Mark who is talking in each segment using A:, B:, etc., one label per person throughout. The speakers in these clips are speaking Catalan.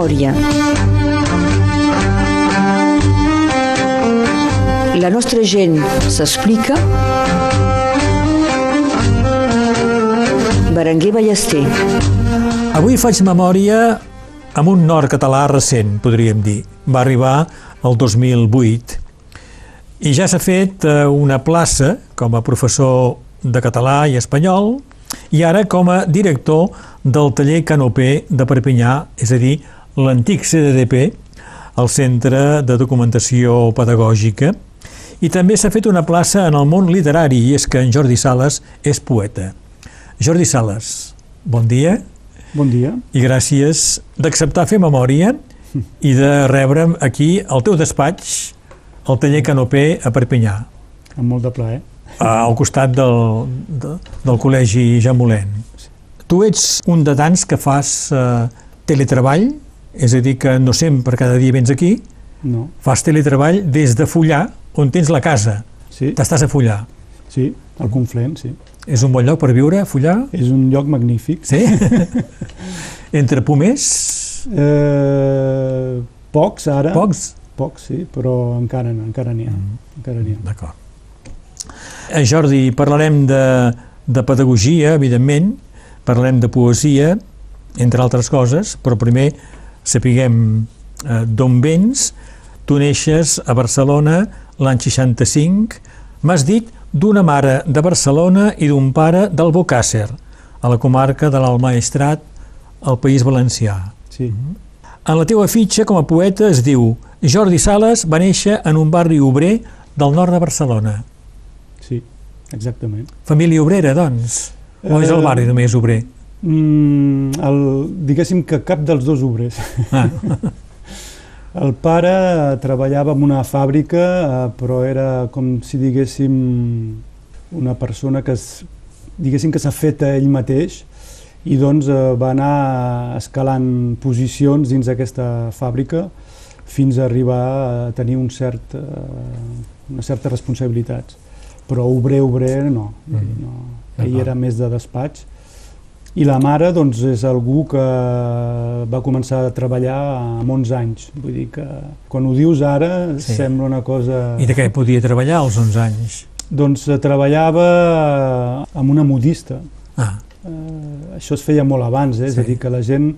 A: memòria. La nostra gent s'explica. Berenguer Ballester.
B: Avui faig memòria amb un nord català recent, podríem dir. Va arribar el 2008 i ja s'ha fet eh, una plaça com a professor de català i espanyol i ara com a director del taller Canopé de Perpinyà, és a dir, l'antic CDDP, el Centre de Documentació Pedagògica, i també s'ha fet una plaça en el món literari, i és que en Jordi Sales és poeta. Jordi Sales, bon dia.
C: Bon dia.
B: I gràcies d'acceptar fer memòria i de rebre'm aquí al teu despatx, al taller Canopé a Perpinyà.
C: Amb molt de plaer.
B: Al costat del, de, del col·legi Jamolent. Tu ets un de tants que fas eh, teletreball, és a dir, que no sempre cada dia vens aquí,
C: no.
B: fas teletreball des de Fullà, on tens la casa.
C: Sí.
B: T'estàs a Fullà.
C: Sí, al Conflent, sí.
B: És un bon lloc per viure, Fullà?
C: És un lloc magnífic.
B: Sí? Entre pomers?
C: Eh, pocs, ara.
B: Pocs?
C: Pocs, sí, però encara no, encara n'hi ha. Mm. Encara n'hi ha.
B: D'acord. Eh, Jordi, parlarem de, de pedagogia, evidentment, parlarem de poesia, entre altres coses, però primer sapiguem eh, d'on vens. Tu neixes a Barcelona l'any 65. M'has dit d'una mare de Barcelona i d'un pare del Bocàsser, a la comarca de l'Almaestrat, al País Valencià.
C: Sí.
B: En la teva fitxa com a poeta es diu Jordi Sales va néixer en un barri obrer del nord de Barcelona.
C: Sí, exactament.
B: Família obrera, doncs? O és el barri només obrer?
C: Mm, el, diguéssim que cap dels dos obrers.
B: Ah.
C: El pare treballava en una fàbrica, eh, però era com si diguéssim una persona que es, diguéssim que s'ha fet a ell mateix i doncs eh, va anar escalant posicions dins d'aquesta fàbrica fins a arribar a tenir un cert, eh, una certa responsabilitats. Però obrer, obrer, no.
B: Mm.
C: no. Ell era més de despatx i la mare doncs, és algú que va començar a treballar amb 11 anys. Vull dir que quan ho dius ara
B: Sí.
C: sembla una cosa...
B: I de què podia treballar als 11 anys?
C: Doncs eh, treballava amb una modista.
B: Ah,
C: Eh, això es feia molt abans, eh? és
B: Sí.
C: a dir, que la gent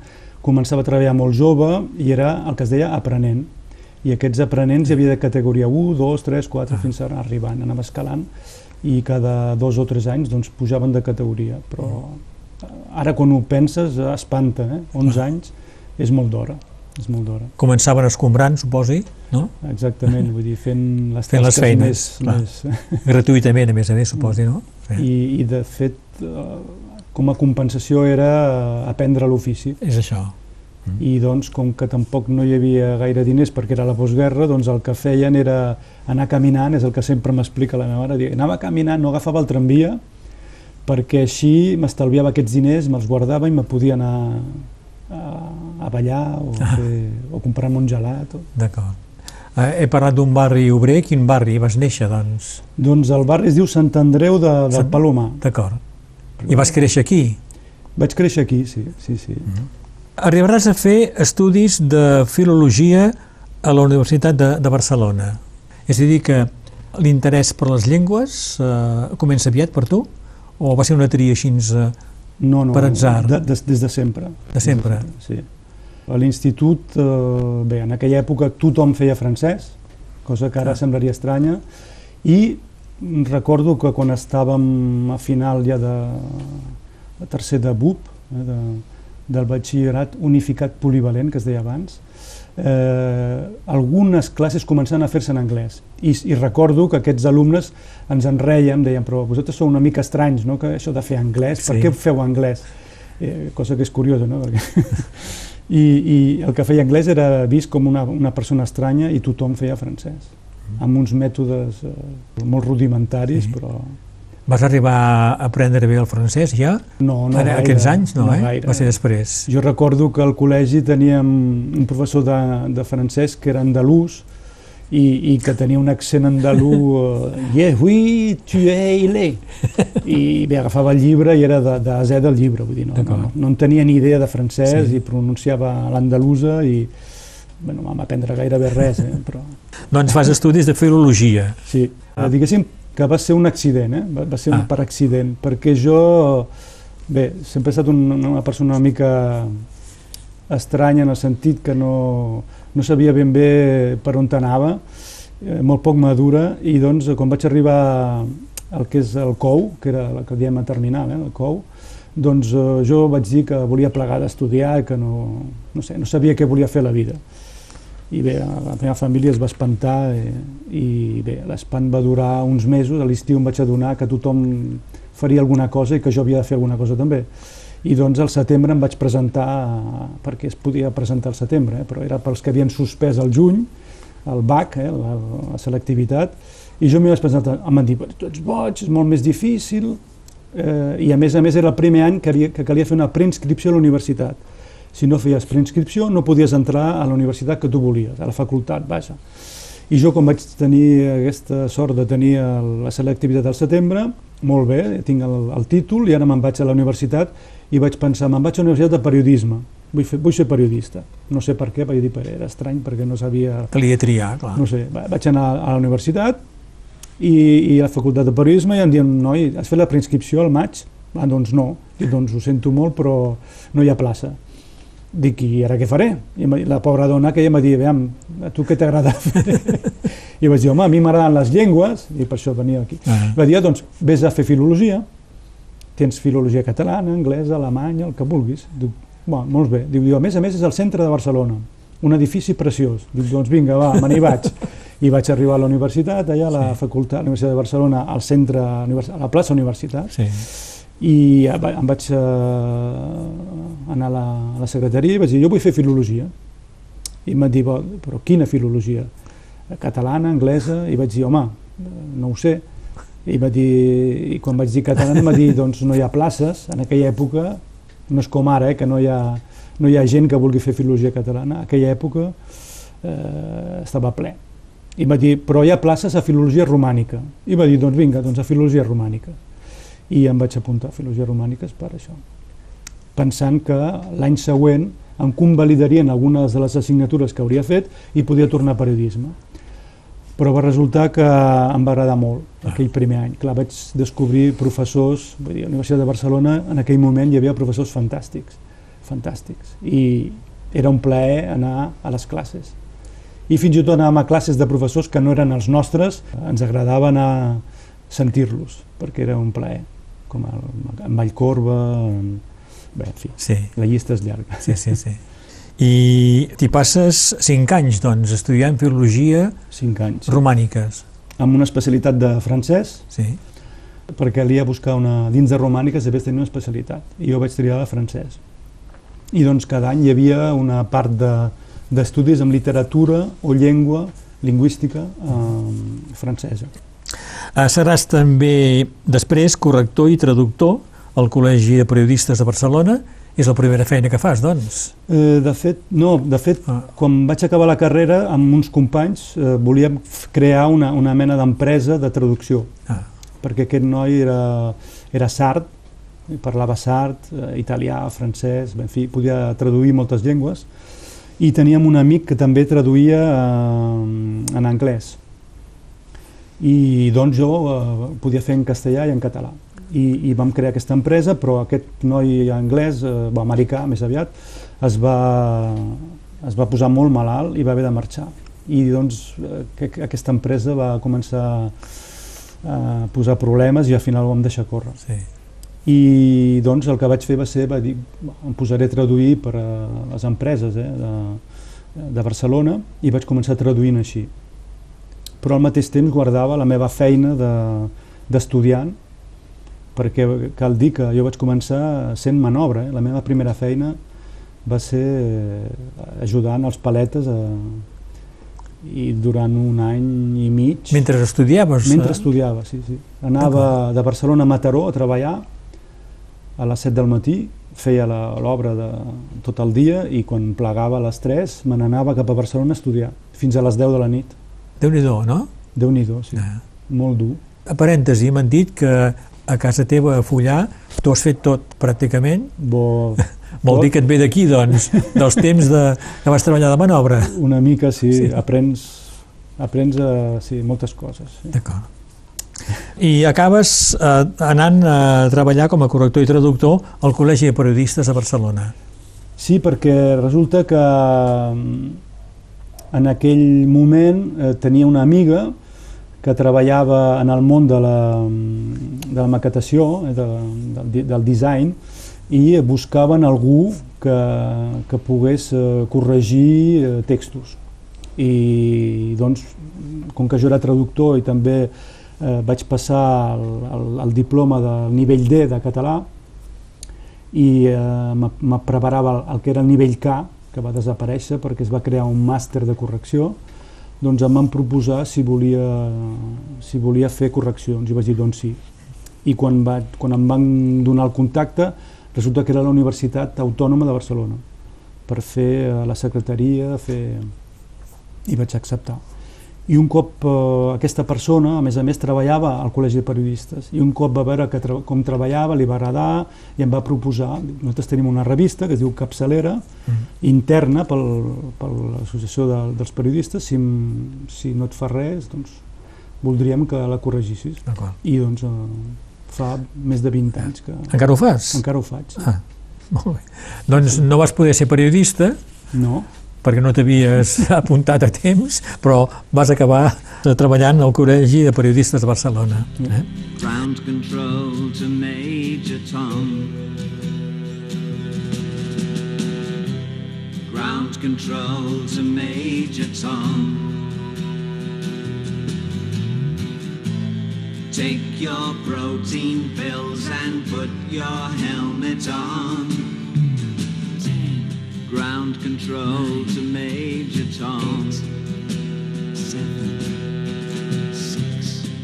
C: començava a treballar molt jove i era el que es deia aprenent. I aquests aprenents hi havia de categoria 1, 2, 3, 4,
B: Ah.
C: fins a arribant, anava escalant i cada dos o tres anys doncs, pujaven de categoria. Però eh, ara quan ho penses eh, espanta, eh? 11
B: Ah.
C: anys és molt d'hora. És molt d'hora,
B: començaven escombrant, suposi, no?
C: exactament, vull dir, fent les
B: Fent les feines,
C: més, més,
B: Gratuïtament, a més a més, suposi, no? Sí.
C: i, i de fet eh, com a compensació era eh, aprendre l'ofici
B: És això.
C: i doncs com que tampoc no hi havia gaire diners perquè era la postguerra, doncs el que feien era anar caminant, és el que sempre m'explica la meva mare, dir, anava caminant, no agafava el tramvia perquè així m'estalviava aquests diners, me'ls guardava i me podia anar a, a ballar o,
B: Ah.
C: fer, o comprar-me un gelat. O...
B: D'acord. Eh, he parlat d'un barri obrer. Quin barri vas néixer, doncs?
C: Doncs el barri es diu Sant Andreu de, del
B: Sant-
C: Palomar.
B: D'acord. I vas créixer aquí?
C: Vaig créixer aquí, sí, sí, sí.
B: Arribaràs a fer estudis de filologia a la Universitat de, de Barcelona. És a dir, que l'interès per les llengües eh, comença aviat per tu? O va ser una tria així eh,
C: No, no,
B: Per atzar.
C: De, des, des de sempre.
B: de sempre?
C: Sí. A l'institut, eh, bé, en aquella època tothom feia francès, cosa que ara
B: Ah.
C: semblaria estranya, i recordo que quan estàvem a final ja de, de tercer de BUP, eh, de, del batxillerat unificat polivalent, que es deia abans, eh, algunes classes començaven a fer-se en anglès. I, I recordo que aquests alumnes ens en reiem, deien, però vosaltres sou una mica estranys, no?, que això de fer anglès, per
B: Sí.
C: què feu anglès? Eh, cosa que és curiosa, no?, perquè... I, I el que feia anglès era vist com una, una persona estranya i tothom feia francès, amb uns mètodes eh, molt rudimentaris,
B: Sí.
C: però
B: Vas arribar a aprendre bé el francès ja?
C: no, no
B: en
C: gaire.
B: aquests anys, no, eh?
C: gaire.
B: Va ser després.
C: Jo recordo que al col·legi teníem un professor de, de francès que era andalús i, i que tenia un accent andalú, uh, yeah, oui, tu es il est. I bé, agafava el llibre i era de, de Z del llibre, vull dir, no, no, no, no en tenia ni idea de francès sí. i pronunciava l'andalusa i, bueno, vam aprendre gairebé res, eh, però...
B: Doncs fas estudis de filologia.
C: Sí, ah. diguéssim que va ser un accident, eh? va, va ser un ah. per accident, perquè jo, bé, sempre he estat un, una persona una mica estranya en el sentit que no, no sabia ben bé per on anava, eh, molt poc madura, i doncs quan vaig arribar al que és el COU, que era la que diem a terminal, eh, el COU, doncs eh, jo vaig dir que volia plegar d'estudiar i que no, no, sé, no sabia què volia fer a la vida. I bé, la meva família es va espantar eh, i bé, l'espant va durar uns mesos, a l'estiu em vaig adonar que tothom faria alguna cosa i que jo havia de fer alguna cosa també. I doncs al setembre em vaig presentar, perquè es podia presentar al setembre, eh, però era pels que havien suspès el juny, el BAC, eh, la, la selectivitat, i jo m'hi vaig presentar, em van dir, tu ets boig, és molt més difícil, eh, i a més a més era el primer any que, havia, que calia fer una preinscripció a la universitat. Si no feies preinscripció no podies entrar a la universitat que tu volies, a la facultat, vaja. I jo, com vaig tenir aquesta sort de tenir la selectivitat al setembre, molt bé, tinc el, el títol i ara me'n vaig a la universitat i vaig pensar, me'n vaig a la Universitat de Periodisme, vull, fer, vull ser periodista. No sé per què, vaig dir, era estrany perquè no sabia...
B: Calia triar, clar.
C: No sé, vaig anar a la universitat i, i a la facultat de periodisme i em diuen, noi, has fet la preinscripció al maig? Ah, doncs no, i doncs ho sento molt, però no hi ha plaça. Dic, i ara què faré? I la pobra dona que ja m'ha dit, veiem, a tu què t'agrada fer? I vaig dir, home, a mi m'agraden les llengües, i per això venia aquí. Uh -huh. Va dir, ah, doncs, vés a fer filologia, tens filologia catalana, anglesa, alemanya, el que vulguis. Dic, bueno, molt bé. Diu, a més a més és el centre de Barcelona, un edifici preciós. Dic, doncs vinga, va, me n'hi vaig. I vaig arribar a la universitat, allà a la sí. facultat, a la Universitat de Barcelona, al centre, a la plaça Universitat, sí. I em vaig uh, anar a la, a la secretaria i vaig dir, jo vull fer filologia. I em van dir, però quina filologia? Catalana, anglesa? I vaig dir, home, no ho sé i, va dir, i quan vaig dir català em va dir doncs no hi ha places, en aquella època no és com ara, eh, que no hi, ha, no hi ha gent que vulgui fer filologia catalana, en aquella època eh, estava ple. I va dir, però hi ha places a filologia romànica. I va dir, doncs vinga, doncs a filologia romànica. I em vaig apuntar a filologia romànica per això. Pensant que l'any següent em convalidarien algunes de les assignatures que hauria fet i podia tornar a periodisme però va resultar que em va agradar molt ah. aquell primer any. Clar, vaig descobrir professors, vull dir, a la Universitat de Barcelona en aquell moment hi havia professors fantàstics, fantàstics, i era un plaer anar a les classes. I fins i tot anàvem a classes de professors que no eren els nostres, ens agradava anar a sentir-los, perquè era un plaer, com el, en Vallcorba, en... bé, en fi, sí. la llista és llarga.
B: Sí, sí, sí. I t'hi passes 5 anys, doncs, estudiant filologia
C: 5 anys.
B: romàniques.
C: Amb una especialitat de francès,
B: sí.
C: perquè calia buscar una... Dins de romàniques havies de tenir una especialitat, i jo vaig triar el francès. I doncs cada any hi havia una part d'estudis de, amb literatura o llengua lingüística eh, francesa.
B: Ah, seràs també, després, corrector i traductor al Col·legi de Periodistes de Barcelona és la primera feina que fas, doncs?
C: Eh, de fet, no. De fet, ah. quan vaig acabar la carrera, amb uns companys, eh, volíem crear una, una mena d'empresa de traducció. Ah. Perquè aquest noi era, era sard, parlava sard, eh, italià, francès, en fi, podia traduir moltes llengües, i teníem un amic que també traduïa eh, en anglès. I doncs jo eh, podia fer en castellà i en català i, i vam crear aquesta empresa, però aquest noi anglès, eh, americà més aviat, es va, es va posar molt malalt i va haver de marxar. I doncs eh, que, aquesta empresa va començar a posar problemes i al final ho vam deixar córrer. Sí. I doncs el que vaig fer va ser, va dir, em posaré a traduir per a les empreses eh, de, de Barcelona i vaig començar traduint així. Però al mateix temps guardava la meva feina d'estudiant de, perquè cal dir que jo vaig començar sent manobra, eh? la meva primera feina va ser eh, ajudant els paletes a, i durant un any i mig...
B: Mentre estudiaves?
C: Mentre eh? estudiava, sí, sí. Anava de Barcelona a Mataró a treballar a les 7 del matí, feia l'obra de tot el dia i quan plegava a les 3 me n'anava cap a Barcelona a estudiar, fins a les 10 de la nit.
B: Déu-n'hi-do, no?
C: Déu-n'hi-do, sí.
B: Ah.
C: Molt dur.
B: A parèntesi, m'han dit que a casa teva, a Fullà, tu has fet tot, pràcticament.
C: Bo,
B: Vol
C: tot,
B: dir que et ve d'aquí, doncs, dels temps de, que vas treballar de manobra.
C: Una mica, sí,
B: Sí.
C: aprens, aprens a, sí, moltes coses. Sí.
B: D'acord. I acabes eh, anant a treballar com a corrector i traductor al Col·legi de Periodistes de Barcelona.
C: Sí, perquè resulta que en aquell moment eh, tenia una amiga que treballava en el món de la, de la maquetació, eh, de, del, del design, i buscaven algú que, que pogués eh, corregir eh, textos. I doncs, com que jo era traductor i també eh, vaig passar el, el, el diploma del nivell D de català, i eh, me preparava el, el que era el nivell K, que va desaparèixer perquè es va crear un màster de correcció, doncs em van proposar si volia, si volia fer correccions i vaig dir doncs sí. I quan, va, quan em van donar el contacte, resulta que era la Universitat Autònoma de Barcelona per fer eh, la secretaria, fer... i vaig acceptar. I un cop eh, aquesta persona, a més a més, treballava al Col·legi de Periodistes, i un cop va veure que tra com treballava, li va agradar i em va proposar, nosaltres tenim una revista que es diu Capçalera,
B: Mm.
C: interna pel, per l'associació de, dels periodistes, si, si no et fa res, doncs voldríem que la corregissis. I doncs eh, fa més de 20 anys que
B: Encara ho fas?
C: encara ho faig.
B: Ah, molt bé. Doncs no vas poder ser periodista
C: No?
B: Perquè no t'havies apuntat a temps, però vas acabar treballant al Col·legi de Periodistes de Barcelona. Eh?
D: Ground control to Major Tom. Ground control to Major Tom. Take your protein pills and put your helmet on. Ground control to Major Tom. Six.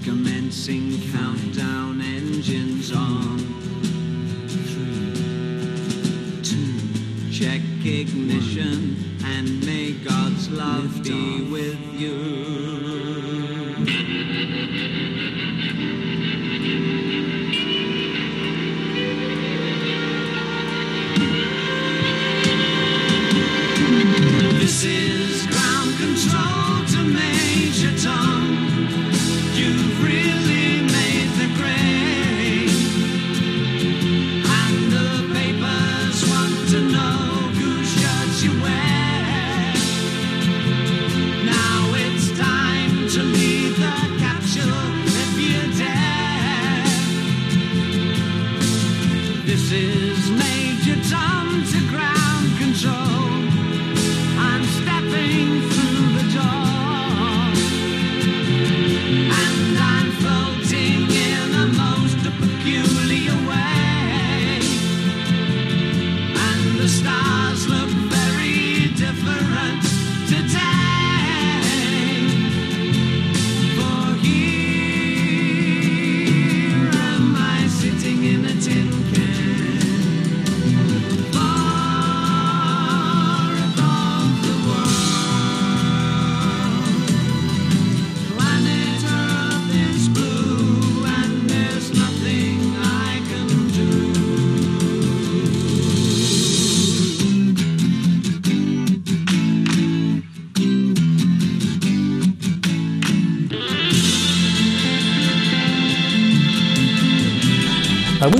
D: Commencing countdown engines on. Three, two. Check ignition and may God's love be with you.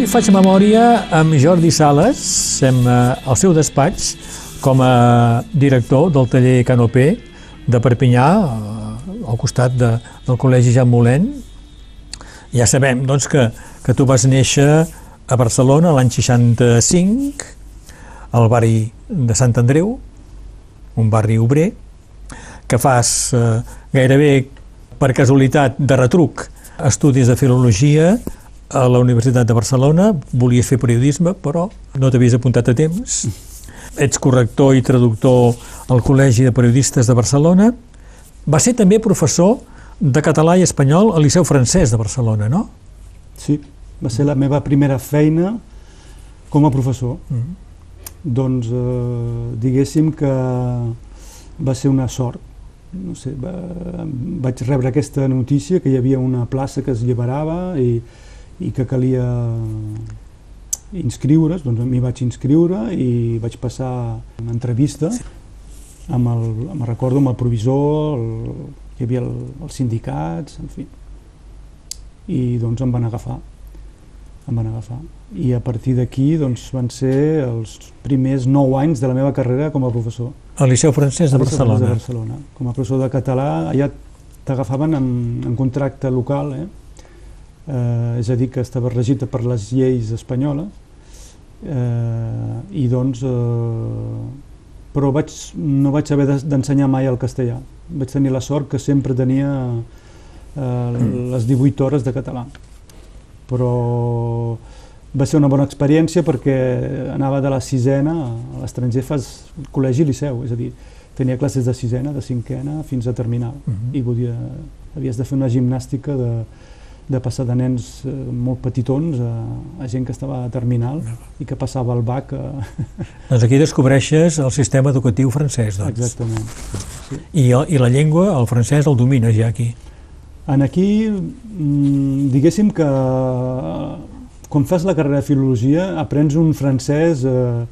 B: Faig memòria amb Jordi Sales, sem eh, al seu despatx, com a director del taller Canopé de Perpinyà, eh, al costat de, del Col·legi Jean Molent. Ja sabem doncs, que, que tu vas néixer a Barcelona l'any 65, al barri de Sant Andreu, un barri obrer, que fas eh, gairebé per casualitat de retruc estudis de filologia a la Universitat de Barcelona, volies fer periodisme, però no t'havies apuntat a temps. Ets corrector i traductor al Col·legi de Periodistes de Barcelona. Va ser també professor de català i espanyol al Liceu Francès de Barcelona, no?
C: Sí, va ser la meva primera feina com a professor.
B: Mm.
C: Doncs eh, diguéssim que va ser una sort, no sé, va, vaig rebre aquesta notícia que hi havia una plaça que es lliberava i, i que calia inscriure's, doncs m'hi vaig inscriure i vaig passar una entrevista amb el, me'n recordo, amb el provisor, el, hi havia el, els sindicats, en fi. I doncs em van agafar, em van agafar. I a partir d'aquí doncs, van ser els primers nou anys de la meva carrera com a professor.
B: Al Liceu Francès de Barcelona.
C: De Barcelona. Com a professor de català, allà t'agafaven en, en contracte local, eh? Eh, és a dir, que estava regit per les lleis espanyoles, eh, i doncs, eh, però vaig, no vaig haver d'ensenyar mai el castellà. Vaig tenir la sort que sempre tenia eh, les 18 hores de català. Però va ser una bona experiència perquè anava de la sisena a l'estranger fas col·legi liceu, és a dir, tenia classes de sisena, de cinquena, fins a terminal.
B: Mhm.
C: I volia, havies de fer una gimnàstica de, de passar de nens eh, molt petitons a, a gent que estava a terminal i que passava el BAC. A...
B: Doncs aquí descobreixes el sistema educatiu francès, doncs.
C: Exactament.
B: I, el- I la llengua, el francès, el domines ja aquí.
C: En aquí, mm, diguéssim que eh, quan fas la carrera de filologia aprens un francès eh,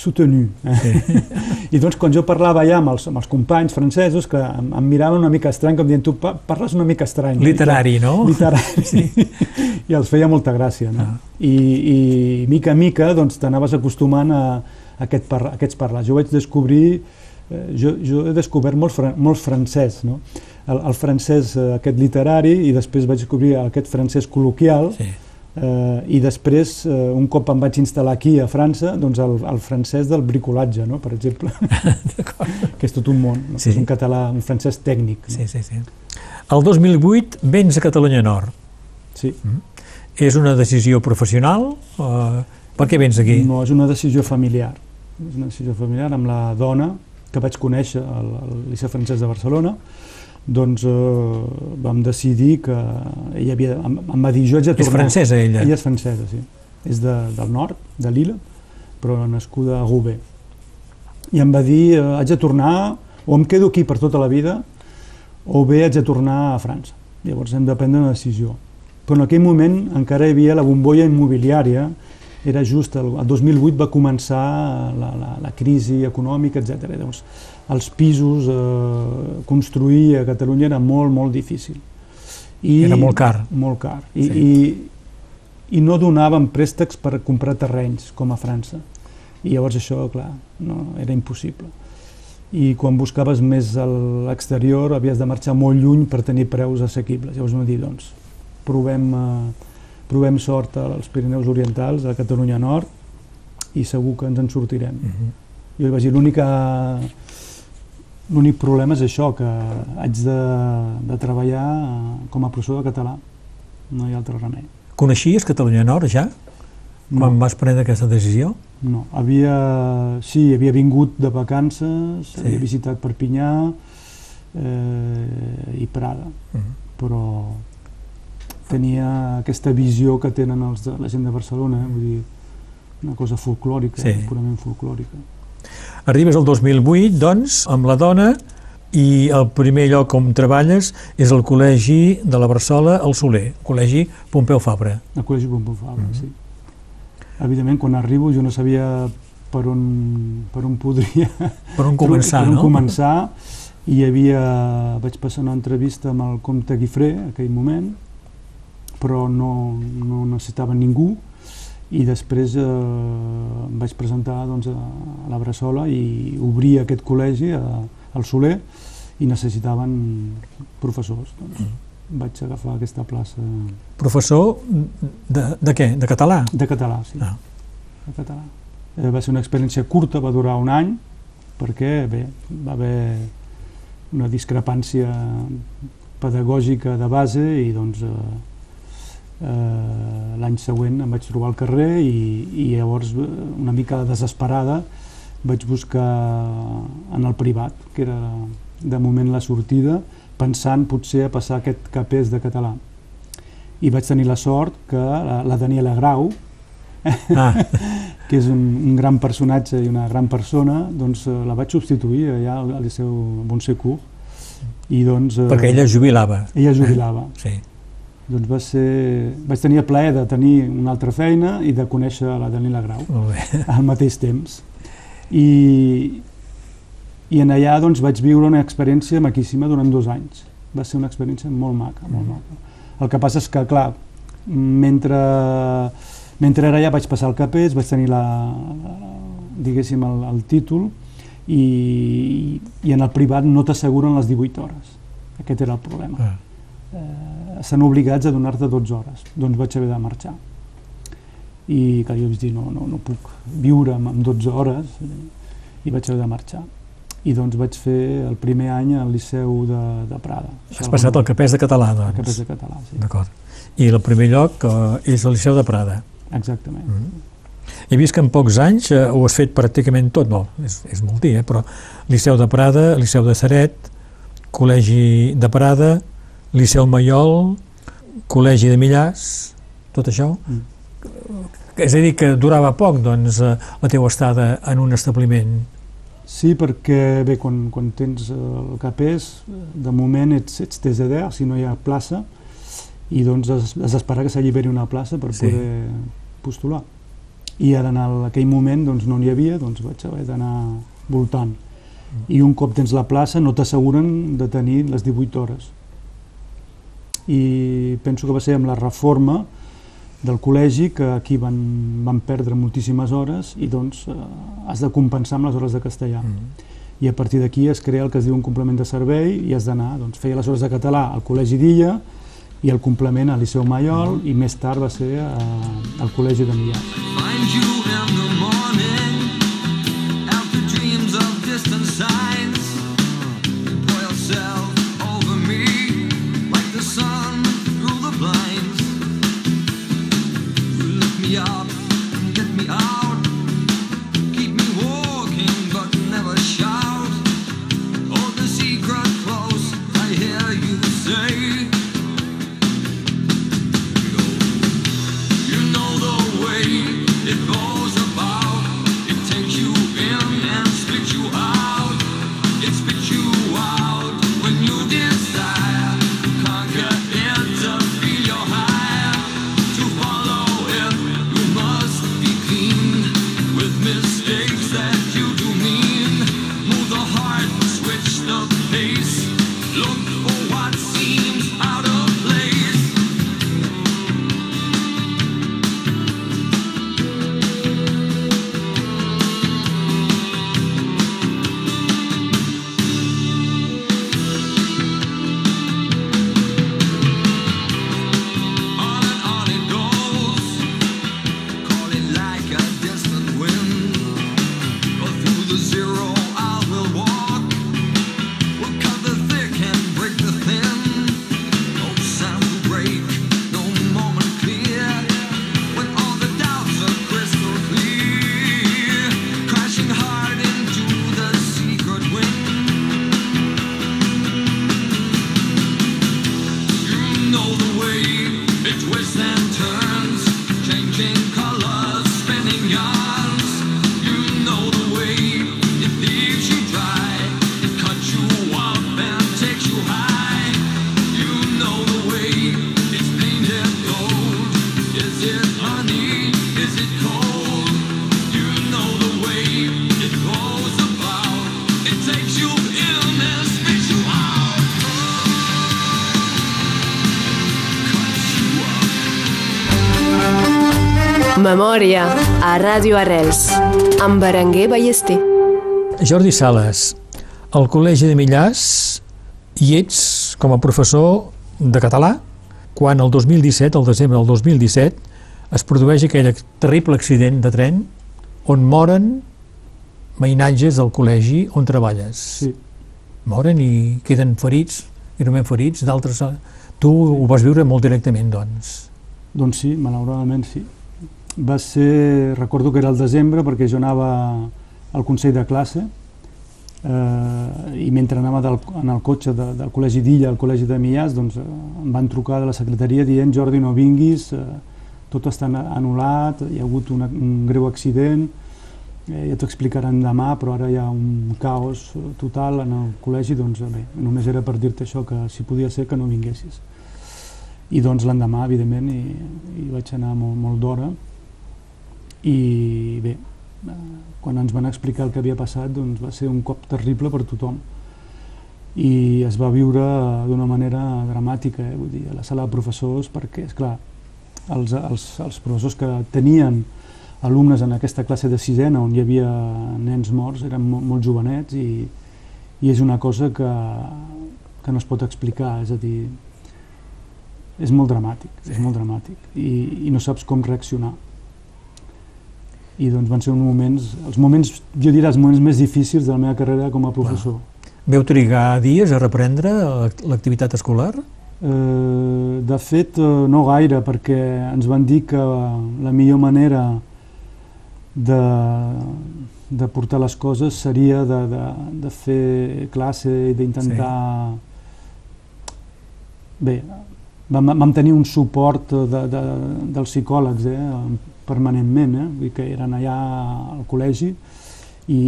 C: soutenu. Eh? I doncs quan jo parlava ja amb els, amb els companys francesos que em, em miraven una mica estrany, com dient, tu pa- parles una mica estrany.
B: Literari, no?
C: Literari. Sí. I els feia molta gràcia. No?
B: Ah.
C: I, I mica a mica doncs, t'anaves acostumant a, a, aquest parla, a aquests parlars. Jo vaig descobrir, eh, jo, jo he descobert molt, fran, molt francès, no? el, el francès eh, aquest literari i després vaig descobrir aquest francès col·loquial
B: Sí.
C: Eh, i després, eh, un cop em vaig instal·lar aquí a França, doncs el, el francès del bricolatge, no? per exemple, que és tot un món, no?
B: Sí.
C: és un català, un francès tècnic. No?
B: Sí, sí, sí. El 2008 vens a Catalunya Nord.
C: Sí.
B: És una decisió professional? Uh, per què vens aquí?
C: No, és una decisió familiar. És una decisió familiar amb la dona que vaig conèixer al, al Liceu Francès de Barcelona. Doncs eh, vam decidir que ella havia, em, em va dir jo haig de
B: És
C: tornar.
B: francesa, ella?
C: Ella és francesa, sí. És de, del nord, de Lille, però nascuda a Roubaix. I em va dir, eh, haig de tornar, o em quedo aquí per tota la vida, o bé haig de tornar a França. Llavors hem de prendre una decisió. Però en aquell moment encara hi havia la bombolla immobiliària, era just el, el 2008 va començar la, la, la crisi econòmica, etc. Llavors, els pisos, eh, construir a Catalunya era molt, molt difícil. I,
B: Era molt car.
C: Molt car. I,
B: Sí.
C: i, i no donaven préstecs per comprar terrenys, com a França. I llavors això, clar, no, era impossible. I quan buscaves més a l'exterior havies de marxar molt lluny per tenir preus assequibles. Llavors vam dir, doncs, provem, eh, provem sort als Pirineus Orientals, a Catalunya Nord, i segur que ens en sortirem.
B: Mhm.
C: Jo li vaig dir, l'única... L'únic problema és això, que haig de, de treballar eh, com a professor de català. No hi ha altre remei.
B: Coneixies Catalunya Nord ja? Quan vas prendre aquesta decisió?
C: No, havia, sí, havia vingut de vacances,
B: Sí.
C: havia visitat Perpinyà eh, i Prada,
B: Mhm.
C: però tenia aquesta visió que tenen els de, la gent de Barcelona, eh? vull dir, una cosa folclòrica,
B: Sí.
C: purament folclòrica.
B: Arribes al 2008, doncs, amb la dona, i el primer lloc on treballes és el Col·legi de la Barsola, el Soler, Col·legi Pompeu Fabra.
C: Al Col·legi Pompeu Fabra,
B: Mhm.
C: sí. Evidentment, quan arribo jo no sabia per on, per on podria
B: Per on començar,
C: per on
B: no?
C: començar i hi havia, vaig passar una entrevista amb el comte Guifré en aquell moment però no, no necessitava ningú i després eh, em vaig presentar doncs, a, la Bressola i obrir aquest col·legi a, al Soler i necessitaven professors doncs, vaig agafar aquesta plaça
B: Professor de, de què? De català?
C: de català, sí.
B: Ah.
C: De català. Eh, va ser una experiència curta, va durar un any, perquè bé, va haver una discrepància pedagògica de base i doncs eh, l'any següent em vaig trobar al carrer i, i llavors eh, una mica desesperada vaig buscar en el privat, que era de moment la sortida, pensant potser a passar aquest capès de català. I vaig tenir la sort que la, la Daniela Grau,
B: Ah,
C: que és un, un gran personatge i una gran persona, doncs eh, la vaig substituir allà al al Liceu Bonsecourt I doncs... Eh,
B: Perquè ella jubilava.
C: ella jubilava.
B: Sí.
C: Doncs va ser... Vaig tenir el plaer de tenir una altra feina i de conèixer la Danila Grau
B: Molt bé.
C: al mateix temps. I, i en allà doncs, vaig viure una experiència maquíssima durant dos anys. Va ser una experiència molt maca, molt maca. El que passa és que, clar, mentre, mentre era allà vaig passar el CAPES, vaig tenir la, diguéssim, el, el títol i, i en el privat no t'asseguren les 18 hores. Aquest era el problema.
B: Ah.
C: Eh, estan obligats a donar-te 12 hores. Doncs vaig haver de marxar. I que jo vaig dir, no, no, no puc viure amb, amb 12 hores i vaig haver de marxar. I doncs vaig fer el primer any al Liceu de, de Prada.
B: Has passat el capès de català,
C: el capès
B: doncs.
C: de català, sí.
B: D'acord. I el primer lloc eh, és el Liceu de Prada.
C: Exactament.
B: Mm. He vist que en pocs anys eh, ho has fet pràcticament tot, no, és, és molt dir, eh, però Liceu de Prada, Liceu de Ceret, Col·legi de Prada, Liceu Maiol, Col·legi de Millars, tot això.
C: Mm.
B: És a dir, que durava poc, doncs, eh, la teva estada en un establiment.
C: Sí, perquè bé, quan, quan tens eh, el CAPES, eh, de moment ets, ets TZD, si no hi ha plaça, i doncs has, has d'esperar que s'alliberi una plaça per
B: Sí.
C: poder postular. I ara en el, aquell moment doncs, no n'hi havia, doncs vaig haver d'anar voltant. I un cop tens la plaça no t'asseguren de tenir les 18 hores. I penso que va ser amb la reforma del col·legi que aquí van, van perdre moltíssimes hores i doncs eh, has de compensar amb les hores de castellà.
B: Mm.
C: I a partir d'aquí es crea el que es diu un complement de servei i has d'anar, doncs feia les hores de català al Col·legi d'Illa i el complement al Liceu Maiol i més tard va ser eh, al Col·legi de Millars.
D: Find you in the morning after dreams of distant signs.
E: Memòria a Ràdio Arrels amb Berenguer Ballester.
B: Jordi Sales, al Col·legi de Millars hi ets com a professor de català quan el 2017, el desembre del 2017, es produeix aquell terrible accident de tren on moren veïnatges del col·legi on treballes.
C: Sí.
B: Moren i queden ferits, greument ferits, d'altres... Tu ho vas viure molt directament, doncs.
C: Doncs sí, malauradament sí. Va ser, recordo que era el desembre perquè jo anava al Consell de classe eh, i mentre anava del, en el cotxe de, del Col·legi d'Illa al Col·legi de Millars doncs em van trucar de la secretaria dient Jordi no vinguis, eh, tot està anul·lat, hi ha hagut una, un greu accident eh, ja t'ho explicaran demà, però ara hi ha un caos total en el col·legi, doncs bé, només era per dir-te això, que si podia ser que no vinguessis. I doncs l'endemà, evidentment, hi, hi vaig anar molt, molt d'hora i bé, eh, quan ens van explicar el que havia passat doncs va ser un cop terrible per tothom i es va viure d'una manera dramàtica, eh? vull dir, a la sala de professors, perquè, és clar, els, els, els professors que tenien alumnes en aquesta classe de sisena on hi havia nens morts eren molt, molt jovenets i, i és una cosa que, que no es pot explicar, és a dir, és molt dramàtic, és molt dramàtic i, i no saps com reaccionar. I doncs van ser uns moments, els moments, jo diria, els moments més difícils de la meva carrera com a professor.
B: Veu trigar dies a reprendre l'activitat escolar?
C: Eh, de fet, eh, no gaire, perquè ens van dir que la millor manera de, de portar les coses seria de, de, de fer classe i d'intentar... Bé, vam, vam tenir un suport de, de, dels psicòlegs eh, permanentment, eh, vull dir que eren allà al col·legi i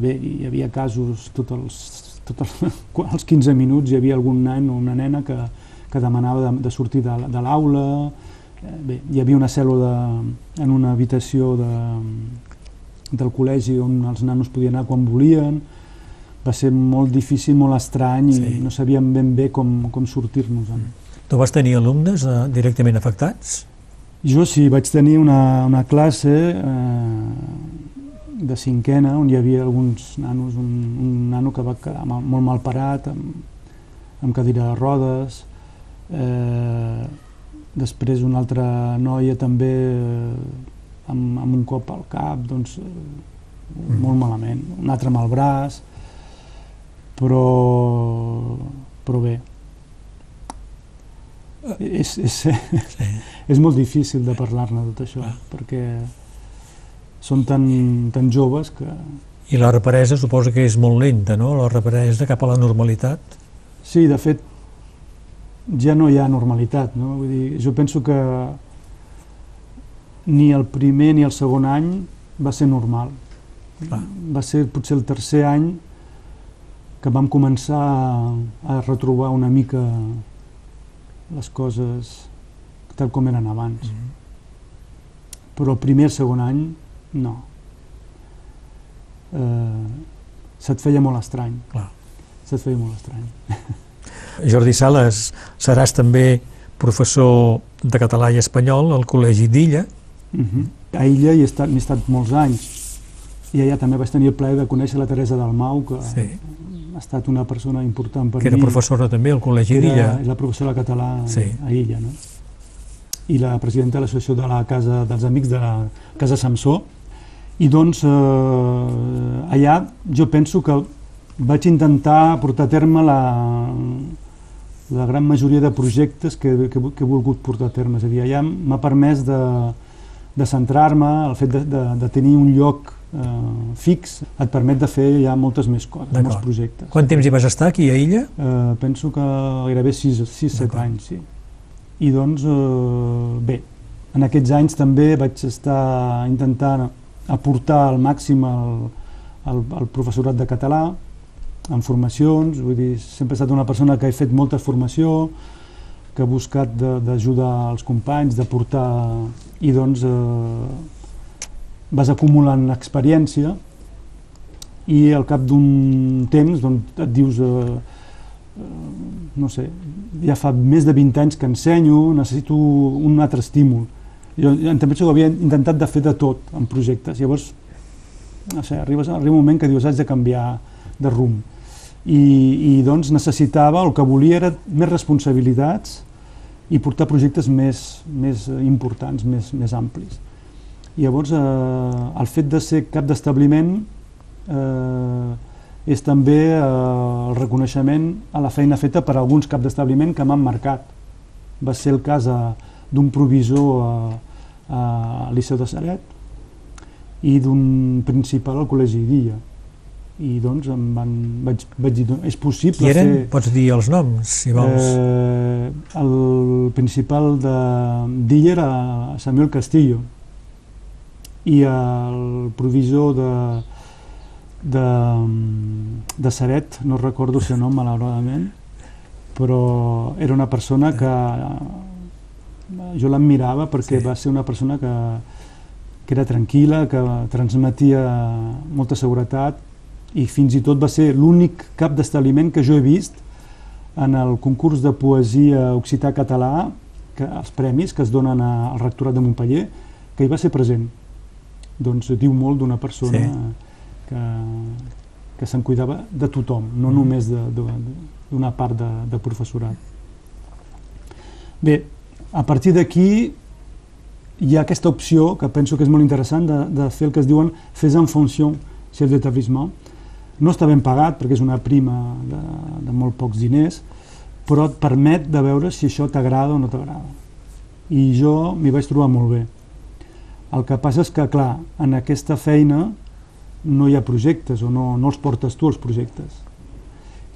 C: bé, hi havia casos tots els, tot els, als 15 minuts hi havia algun nen o una nena que, que demanava de, de sortir de, de l'aula, eh, bé, hi havia una cèl·lula en una habitació de, del col·legi on els nanos podien anar quan volien, va ser molt difícil, molt estrany
B: Sí.
C: i no sabíem ben bé com, com sortir-nos-en.
B: Tu vas tenir alumnes eh, directament afectats?
C: Jo sí, vaig tenir una, una classe eh, de cinquena on hi havia alguns nanos, un, un nano que va quedar mal, molt mal parat, amb, amb cadira de rodes, eh, després una altra noia també eh, amb, amb un cop al cap, doncs eh, molt malament, un altre amb el braç, però, però bé, és, és,
B: Sí.
C: és molt difícil de parlar-ne tot això,
B: Ah.
C: perquè són tan, tan joves que...
B: I la represa suposa que és molt lenta, no? La represa cap a la normalitat.
C: Sí, de fet, ja no hi ha normalitat, no? Vull dir, jo penso que ni el primer ni el segon any va ser normal.
B: Clar.
C: Va ser potser el tercer any que vam començar a, a retrobar una mica les coses tal com eren abans.
B: Mhm.
C: Però el primer segon any, no. Eh, se't feia molt estrany.
B: Clar.
C: Se't feia molt estrany.
B: Jordi Sales, seràs també professor de català i espanyol al Col·legi d'Illa.
C: Uh -huh. A Illa hi he estat, m'he estat molts anys i allà també vaig tenir el plaer de conèixer la Teresa Dalmau, que
B: Sí.
C: Ha estat una persona important per
B: que era
C: mi.
B: professora també al Col·legi
C: Era,
B: d'Illa.
C: la professora català
B: Sí.
C: a Illa, no? I la presidenta de l'associació de la Casa dels Amics de la Casa Samsó. I doncs eh, allà jo penso que vaig intentar portar a terme la, la gran majoria de projectes que, que, que he volgut portar a terme. És a dir, allà m'ha permès de, de centrar-me, el fet de, de, de tenir un lloc eh, fix et permet de fer ja moltes més coses, molts projectes.
B: Quant temps hi vas estar aquí a Illa?
C: Eh, penso que gairebé 6-7
B: D'acord.
C: anys, sí. I doncs, eh, bé, en aquests anys també vaig estar intentant aportar al màxim el, el, el professorat de català en formacions, vull dir, sempre he estat una persona que he fet molta formació, que he buscat de- d'ajudar els companys, de portar... I doncs eh, vas acumulant experiència i al cap d'un temps doncs, et dius eh, eh, no sé, ja fa més de 20 anys que ensenyo, necessito un altre estímul. Jo, penso que havia intentat de fer de tot en projectes, llavors no sé, arribes, arriba un moment que dius haig de canviar de rumb. I, i doncs necessitava, el que volia era més responsabilitats i portar projectes més, més importants, més, més amplis. I llavors eh, el fet de ser cap d'establiment eh, és també eh, el reconeixement a la feina feta per alguns caps d'establiment que m'han marcat. Va ser el cas eh, d'un provisor a, a Liceu de Saret i d'un principal al Col·legi d'Illa. I doncs em van, vaig, vaig dir, "Doncs és possible
B: Qui eren?
C: fer...
B: Pots dir els noms, si vols.
C: Eh, el principal de d'Illa era Samuel Castillo i el provisor de, de, de Saret, no recordo el seu nom malauradament, però era una persona que jo l'admirava perquè
B: Sí.
C: va ser una persona que, que era tranquil·la, que transmetia molta seguretat i fins i tot va ser l'únic cap d'establiment que jo he vist en el concurs de poesia occità-català, que, els premis que es donen al rectorat de Montpellier, que hi va ser present. Doncs diu molt d'una persona
B: Sí.
C: que, que se'n cuidava de tothom, no
B: Mhm.
C: només d'una part de, de professorat. Bé, a partir d'aquí hi ha aquesta opció que penso que és molt interessant de, de fer el que es diuen fes en funció chef d'établissement. No està ben pagat perquè és una prima de, de molt pocs diners, però et permet de veure si això t'agrada o no t'agrada. I jo m'hi vaig trobar molt bé. El que passa és que, clar, en aquesta feina no hi ha projectes o no, no els portes tu els projectes.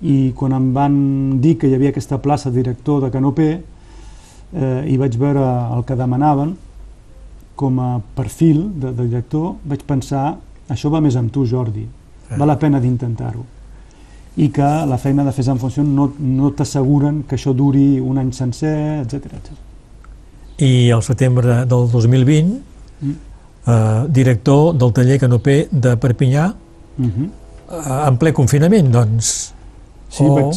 C: I quan em van dir que hi havia aquesta plaça de director de Canopé eh, i vaig veure el que demanaven com a perfil de, de director, vaig pensar això va més amb tu, Jordi, val la pena d'intentar-ho i que la feina de fer en funció no, no t'asseguren que això duri un any sencer, etc etc.
B: I al setembre del 2020,
C: Mm.
B: eh, director del taller Canopé de Perpinyà,
C: Uh -huh.
B: eh, en ple confinament, doncs.
C: Sí,
B: O-
C: vaig...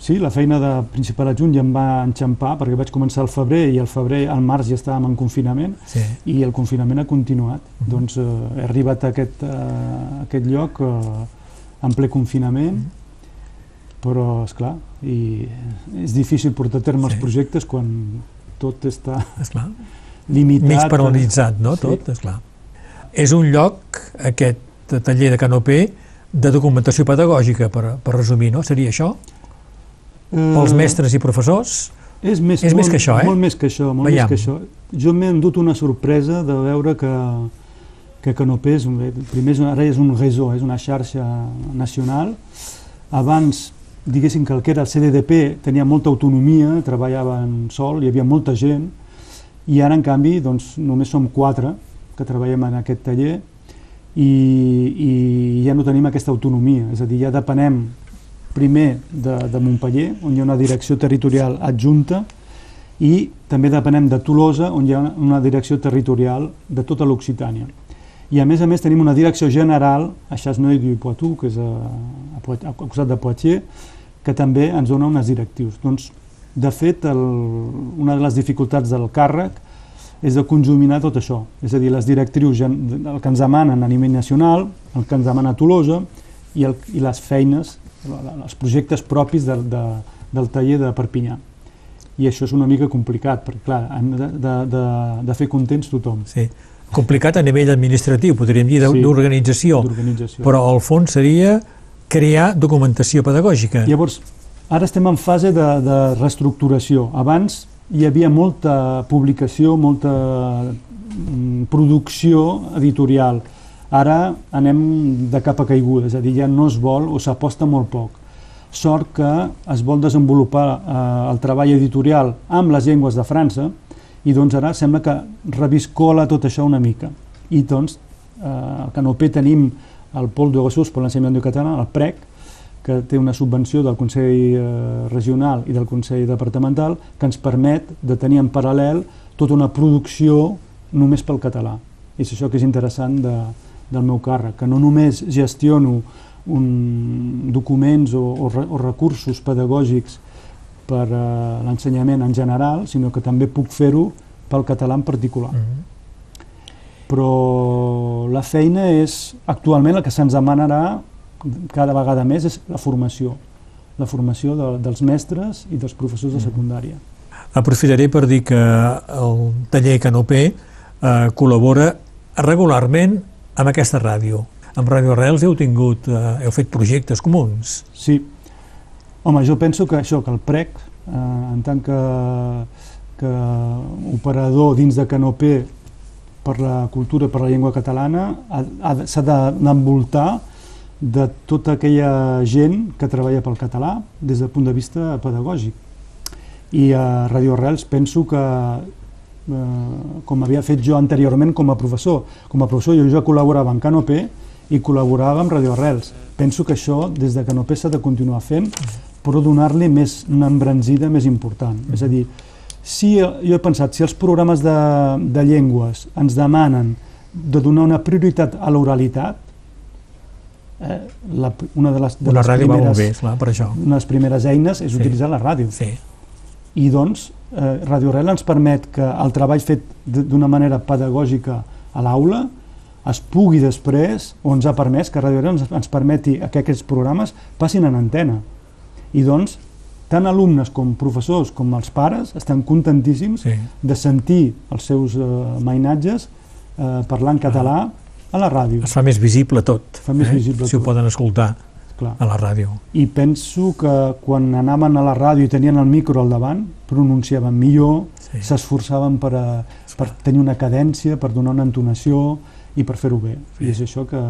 C: Sí, la feina de principal adjunt ja em va enxampar perquè vaig començar al febrer i al febrer, al març ja estàvem en confinament
B: Sí.
C: i el confinament ha continuat. Doncs eh, he arribat a aquest, eh, a aquest lloc eh, en ple confinament, però, és clar, i és difícil portar a terme
B: Sí.
C: els projectes quan tot està
B: Esclar.
C: Limitat.
B: Mig paralitzat, no?
C: Sí.
B: Tot, esclar. És un lloc, aquest taller de Canopé, de documentació pedagògica, per, per resumir, no? Seria això?
C: Eh,
B: Pels mestres i professors?
C: És més,
B: És
C: molt,
B: més que això, eh?
C: Molt més que això, molt
B: Veiem.
C: més que això. Jo m'he endut una sorpresa de veure que, que Canopé és un, primer és, ara és un réseau, és una xarxa nacional. Abans, diguéssim que el que era el CDDP tenia molta autonomia, treballaven sol, hi havia molta gent, i ara, en canvi, doncs, només som quatre que treballem en aquest taller i, i ja no tenim aquesta autonomia, és a dir, ja depenem primer de, de Montpellier, on hi ha una direcció territorial adjunta, i també depenem de Tolosa, on hi ha una direcció territorial de tota l'Occitània. I a més a més tenim una direcció general a Chasseneuil-du-Poitou, que és a, a, Poit- a costat de Poitiers, que també ens dona unes directius. Doncs, de fet, el, una de les dificultats del càrrec és de conjuminar tot això, és a dir, les directrius, el que ens demanen a nivell nacional, el que ens demana Tolosa i, el, i les feines, els projectes propis de, de, del taller de Perpinyà. I això és una mica complicat, perquè clar, hem de, de, de, de fer contents tothom,
B: Sí. Complicat a nivell administratiu, podríem dir,
C: Sí.
B: d'organització,
C: d'organització.
B: però al fons seria crear documentació pedagògica.
C: Llavors, ara estem en fase de, de reestructuració. Abans hi havia molta publicació, molta mm, producció editorial. Ara anem de cap a caiguda, és a dir, ja no es vol o s'aposta molt poc. Sort que es vol desenvolupar eh, el treball editorial amb les llengües de França i doncs ara sembla que reviscola tot això una mica. I doncs, eh, al Canopé tenim el Pol de Ressources per l'ensenyament du català, el PREC, que té una subvenció del Consell eh, Regional i del Consell Departamental que ens permet de tenir en paral·lel tota una producció només pel català. I és això que és interessant de, del meu càrrec, que no només gestiono un, documents o, o, o recursos pedagògics per a l'ensenyament en general, sinó que també puc fer-ho pel català en particular.
B: Mhm.
C: Però la feina és, actualment el que se'ns demanarà cada vegada més és la formació, la formació de, dels mestres i dels professors de secundària.
B: Aprofitaré per dir que el taller Canopé eh, col·labora regularment amb aquesta ràdio. Amb Ràdio Arrels heu tingut, eh, heu fet projectes comuns.
C: Sí. Home, jo penso que això, que el PREC, eh, en tant que, que operador dins de Canopé per la cultura, per la llengua catalana, ha- ha de- s'ha de- tota aquella gent que treballa pel català des del punt de vista pedagògic. I a Radio Arrels penso que eh, com havia fet jo anteriorment com a professor. Com a professor jo ja col·laborava amb Canopé i col·laborava amb Radio Arrels. Penso que això, des de Canopé, s'ha de continuar fent, però donar-li més una embranzida més important. És a dir, si, jo he pensat, si els programes de, de llengües ens demanen de donar una prioritat a l'oralitat, eh, la, una de les, de
B: Una
C: les
B: ràdio va
C: primeres,
B: molt bé, esclar, per això.
C: una de les primeres eines és
B: Sí.
C: utilitzar la ràdio.
B: Sí,
C: I doncs, eh, Radio Arrel ens permet que el treball fet d'una manera pedagògica a l'aula es pugui després, o ens ha permès que Radio Arrel ens, ens permeti que aquests programes passin en antena. I doncs, tant alumnes com professors com els pares estan contentíssims
B: sí.
C: de sentir els seus eh, mainatges eh, parlar en català a la ràdio.
B: Es fa més visible tot.
C: Fa més visible
B: Si ho
C: tot.
B: poden escoltar
C: Clar.
B: a la ràdio.
C: I penso que quan anaven a la ràdio i tenien el micro al davant, pronunciaven millor,
B: Sí.
C: s'esforçaven per, a, per tenir una cadència, per donar una entonació i per fer-ho bé.
B: Sí.
C: I és això que,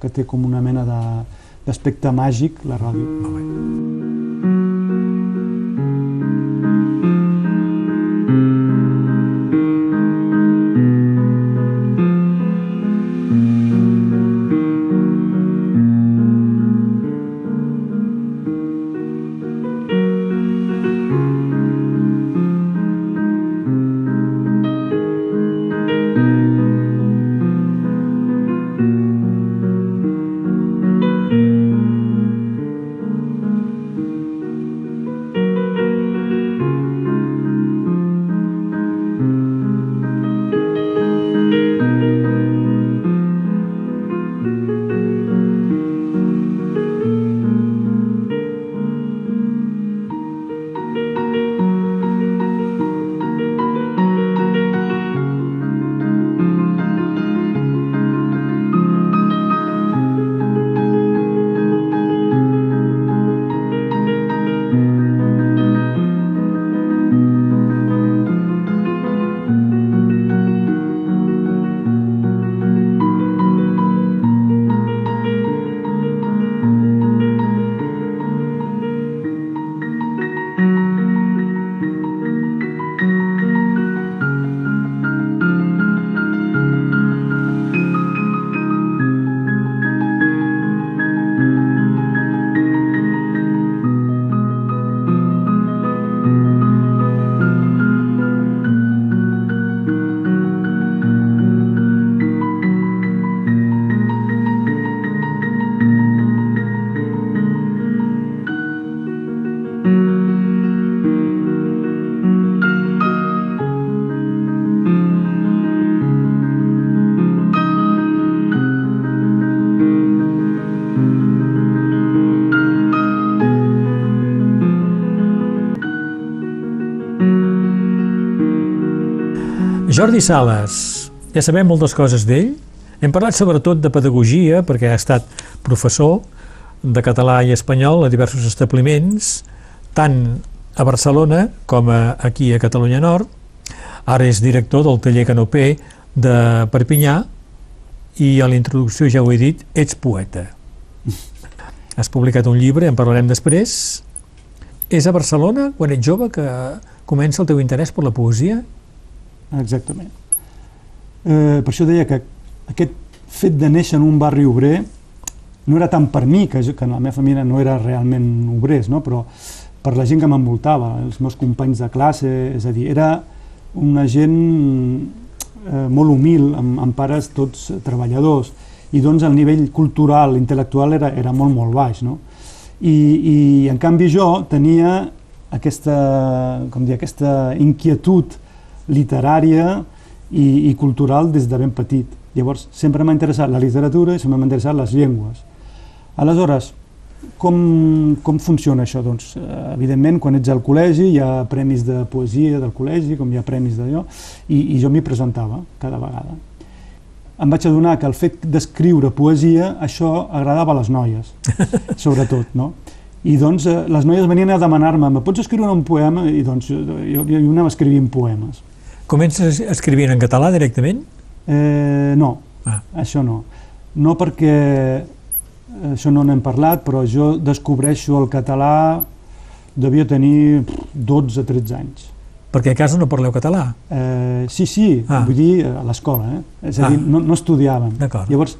C: que té com una mena de- d'aspecte màgic la ràdio.
B: Molt bé. Jordi Sales, ja sabem moltes coses d'ell. Hem parlat sobretot de pedagogia, perquè ha estat professor de català i espanyol a diversos establiments, tant a Barcelona com a, aquí a Catalunya Nord. Ara és director del taller Canopé de Perpinyà i a la introducció ja ho he dit, ets poeta. Has publicat un llibre, en parlarem després. És a Barcelona, quan ets jove, que comença el teu interès per la poesia?
C: Exactament. Eh, per això deia que aquest fet de néixer en un barri obrer no era tant per mi, que, jo, que la meva família no era realment obrers, no? però per la gent que m'envoltava, els meus companys de classe, és a dir, era una gent eh, molt humil, amb, amb pares tots treballadors, i doncs el nivell cultural, intel·lectual era, era molt, molt baix. No? I, I en canvi jo tenia aquesta, com dir, aquesta inquietud literària i, i cultural des de ben petit. Llavors, sempre m'ha interessat la literatura i sempre m'ha interessat les llengües. Aleshores, com, com funciona això? Doncs, eh, evidentment, quan ets al col·legi hi ha premis de poesia del col·legi, com hi ha premis d'allò, i, i jo m'hi presentava cada vegada. Em vaig adonar que el fet d'escriure poesia, això agradava a les noies, sobretot, no? I doncs eh, les noies venien a demanar-me, me pots escriure un poema? I doncs jo, jo, jo anava escrivint poemes.
B: Comences escrivint en català directament?
C: Eh, no,
B: Ah.
C: això no. No perquè això no n'hem parlat, però jo descobreixo el català, devia tenir 12-13 anys.
B: Perquè a casa no parleu català.
C: Eh, sí, sí,
B: Ah.
C: vull dir a l'escola, eh? és a
B: Ah.
C: dir, no, no estudiàvem. Llavors,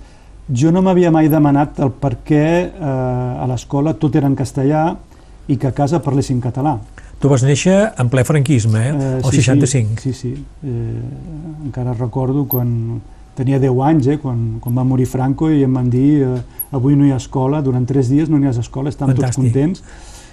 C: jo no m'havia mai demanat el per què eh, a l'escola tot era en castellà i que a casa parlessin català.
B: Tu vas néixer en ple franquisme, eh? el 65.
C: Sí, sí. sí. Eh, encara recordo quan tenia 10 anys, eh, quan, quan va morir Franco i em van dir eh, avui no hi ha escola, durant 3 dies no hi ha escola, estan tots
B: Fantàstic.
C: contents.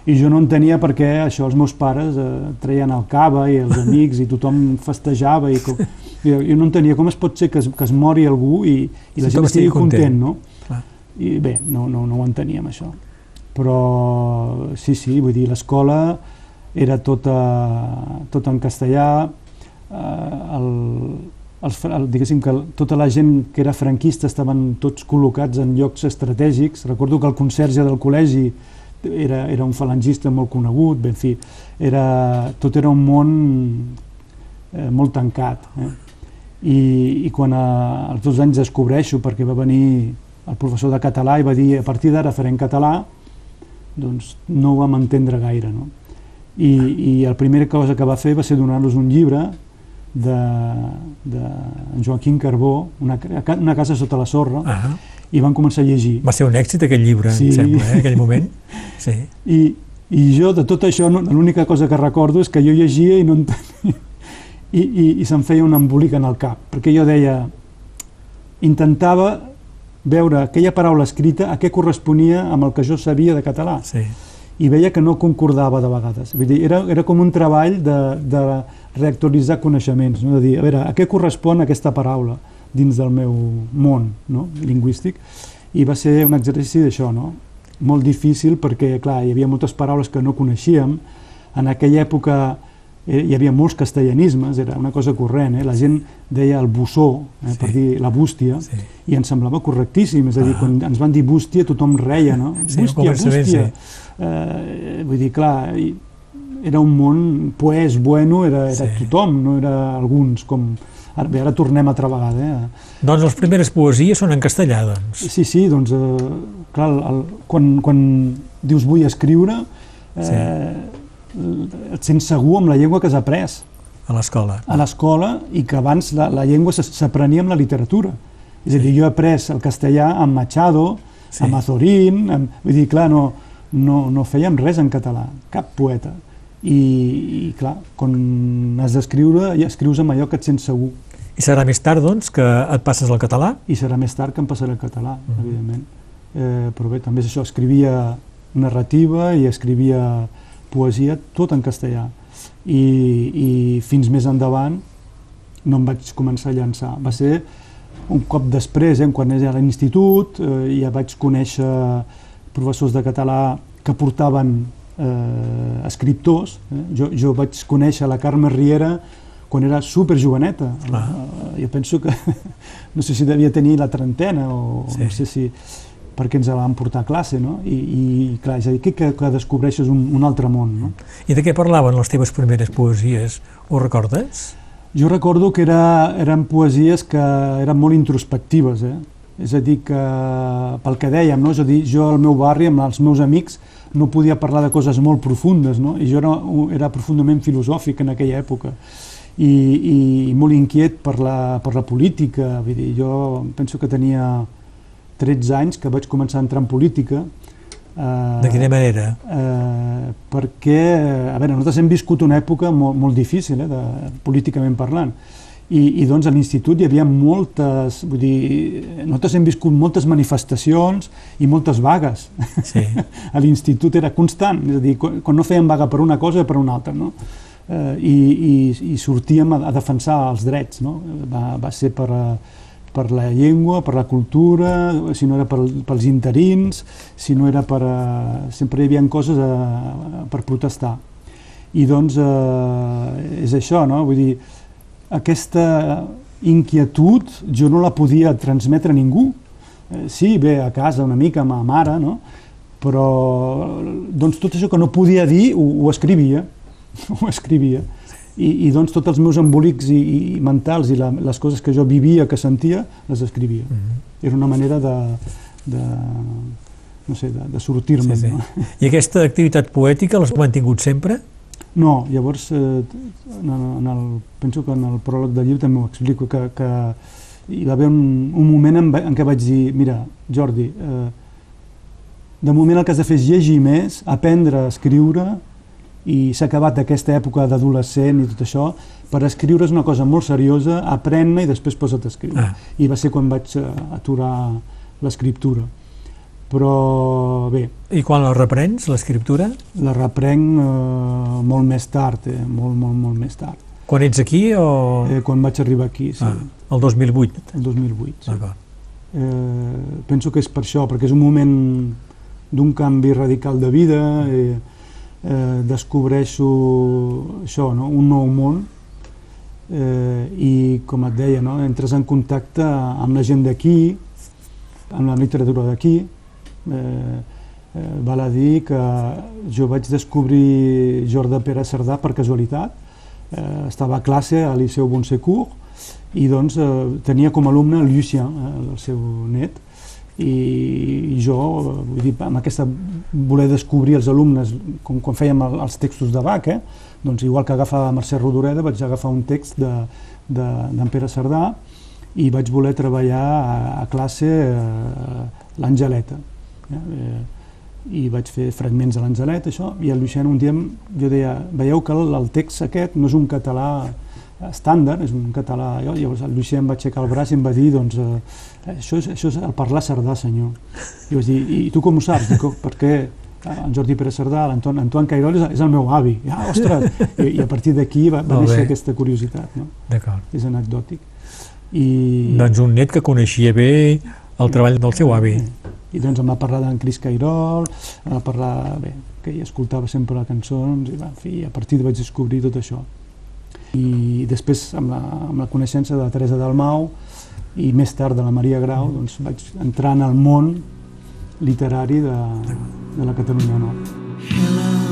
C: I jo no entenia per què això els meus pares eh, treien el cava i els amics i tothom festejava i com, jo, jo no entenia com es pot ser que es, que es mori algú i, i la
B: Tothom
C: gent estigui
B: content.
C: content, no?
B: Clar.
C: I bé, no, no, no ho enteníem això. Però sí, sí, vull dir, l'escola era tota, tot en castellà, eh, el, els, el, diguéssim que tota la gent que era franquista estaven tots col·locats en llocs estratègics. Recordo que el conserge del col·legi era, era un falangista molt conegut, bé, en fi, era, tot era un món eh, molt tancat. Eh? I, I quan a, als dos anys descobreixo, perquè va venir el professor de català i va dir a partir d'ara farem català, doncs no ho vam entendre gaire. No? I, I la primera cosa que va fer va ser donar-nos un llibre de, de en Joaquim Carbó, una, una casa sota la sorra,
B: Ah,
C: i van començar a llegir.
B: va ser un èxit aquell llibre,
C: Sí.
B: em sembla, eh? aquell moment. Sí.
C: I, I jo de tot això, no, l'única cosa que recordo és que jo llegia i no entenia. I, i, i se'm feia un embolic en el cap, perquè jo deia, intentava veure aquella paraula escrita a què corresponia amb el que jo sabia de català
B: sí.
C: I veia que no concordava de vegades. Vull dir, era, era com un treball de, de reactualitzar coneixements, no? de dir, a veure, a què correspon aquesta paraula dins del meu món no? lingüístic? I va ser un exercici d'això, no? molt difícil perquè, clar, hi havia moltes paraules que no coneixíem. En aquella època hi havia molts castellanismes, era una cosa corrent, eh? la gent deia el bussó, eh?
B: Sí.
C: per dir la bústia,
B: Sí.
C: i ens semblava correctíssim, és a dir,
B: Ah.
C: quan ens van dir bústia tothom reia, no?
B: Sí,
C: bústia, bústia.
B: sí.
C: Eh, vull dir, clar, era un món poès, bueno, era, era
B: Sí.
C: tothom, no era alguns, com... Ara, bé, ara tornem altra vegada, eh?
B: Doncs les primeres poesies són en castellà, doncs.
C: Sí, sí, doncs, eh, clar, el, el, quan, quan dius vull escriure, eh, et sents segur amb la llengua que has après
B: a l'escola.
C: a l'escola i que abans la, la llengua s'aprenia amb la literatura. És a dir, jo he après el castellà amb Machado,
B: Sí.
C: amb Azorín, amb, vull dir, clar, no, no, no fèiem res en català, cap poeta. I, i clar, quan has d'escriure, ja escrius amb allò que et sents segur.
B: I serà més tard, doncs, que et passes al català?
C: I serà més tard que em passaré al català, evidentment. Eh, però bé, també és això, escrivia narrativa i escrivia poesia, tot en castellà. I, i fins més endavant no em vaig començar a llançar. Va ser un cop després, eh, quan era a l'institut, eh, ja vaig conèixer professors de català que portaven eh, escriptors. Eh? Jo, jo vaig conèixer la Carme Riera quan era super joveneta.
B: Ah.
C: Eh, jo penso que no sé si devia tenir la trentena o
B: Sí.
C: no sé si perquè ens la van portar a classe, no? I, i clar, és a dir, que, que, que descobreixes un, un altre món, no?
B: I de què parlaven les teves primeres poesies? Ho recordes?
C: Jo recordo que era, eren poesies que eren molt introspectives, eh? És a dir, que pel que dèiem, no? és a dir, jo al meu barri, amb els meus amics, no podia parlar de coses molt profundes, no? i jo era, era profundament filosòfic en aquella època i, i molt inquiet per la, per la política. Vull dir, jo penso que tenia 13 anys que vaig començar a entrar en política. Eh,
B: De quina manera?
C: eh, perquè, a veure, nosaltres hem viscut una època molt, molt difícil, eh, de, políticament parlant, i, i doncs a l'institut hi havia moltes, vull dir, nosaltres hem viscut moltes manifestacions i moltes vagues.
B: Sí.
C: a l'institut era constant, és a dir, quan, quan no fèiem vaga per una cosa per una altra, no? Eh, i, i, I sortíem a, a defensar els drets, no? Va, va ser per, eh, per la llengua, per la cultura, si no era per, pels interins, si no era per... Eh, sempre hi havia coses eh, per protestar. I doncs eh, és això, no? Vull dir, aquesta inquietud jo no la podia transmetre a ningú. Eh, sí, bé, a casa una mica amb ma mare, no? però doncs tot això que no podia dir ho, ho escrivia, ho escrivia. I, I doncs tots els meus embolics i, i mentals i la, les coses que jo vivia, que sentia, les escrivia.
B: Mhm.
C: Era una manera de, de no sé, de, de sortir-me.
B: Sí, sí.
C: No?
B: I aquesta activitat poètica l'has mantingut sempre?
C: No, llavors, eh, en, el- en el, penso que en el pròleg del llibre també ho explico, que, que hi va haver un, un moment en, en què vaig dir, mira, Jordi, eh, de moment el que has de fer és llegir més, aprendre a escriure, i s'ha acabat aquesta època d'adolescent i tot això, per escriure és una cosa molt seriosa, aprèn-ne i després posa't a escriure.
B: Ah.
C: I va ser quan vaig eh, aturar l'escriptura. Però bé,
B: I quan la reprens, l'escriptura?
C: la reprenc eh, molt més tard, eh, molt, molt, molt més tard.
B: Quan ets aquí o...
C: Eh, quan vaig arribar aquí, sí,
B: ah, el 2008.
C: el 2008. Sí.
B: D'acord.
C: Eh, penso que és per això, perquè és un moment d'un canvi radical de vida, eh, eh, descobreixo això, no? un nou món, eh, i com et deia, no? entres en contacte amb la gent d'aquí, amb la literatura d'aquí, eh, eh, val a dir que jo vaig descobrir Jordi Pere Cerdà per casualitat, eh, estava a classe a Liceu Bonsecourt i doncs eh, tenia com a alumne el Lucien, eh, el seu net, i jo, eh, vull dir, amb aquesta voler descobrir els alumnes, com quan fèiem el, els textos de Bach, eh, doncs igual que agafava Mercè Rodoreda, vaig agafar un text d'en de, d'en Pere Cerdà i vaig voler treballar a, a classe eh, l'Angeleta. Eh, eh, i vaig fer fragments de l'Angelet, això, i el Lucien un dia jo deia, veieu que el, el text aquest no és un català estàndard, és un català... Jo, llavors el Lucien em va aixecar el braç i em va dir, doncs, eh, això, és, això és el parlar cerdà, senyor. I vaig dir, i tu com ho saps? Dic, "Oh, perquè en Jordi Pere Cerdà, l'Anton Antoine Cairol és, és el meu avi. Ah, ostres! I, i a partir d'aquí va, va néixer aquesta curiositat, no?
B: D'acord.
C: És anecdòtic. I,
B: Doncs un net que coneixia bé el treball del seu avi.
C: I doncs em va parlar d'en Cris Cairol, em va parlar, bé, que hi escoltava sempre cançons, i, va, en fi, a partir de vaig descobrir tot això. I després, amb la, amb la coneixença de Teresa Dalmau i més tard de la Maria Grau, doncs vaig entrar en el món literari de, de la Catalunya Nord.
F: Hello,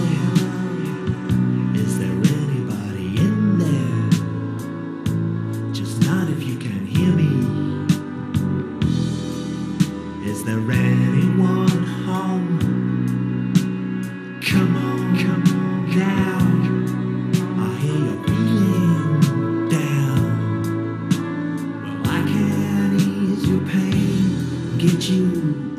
F: you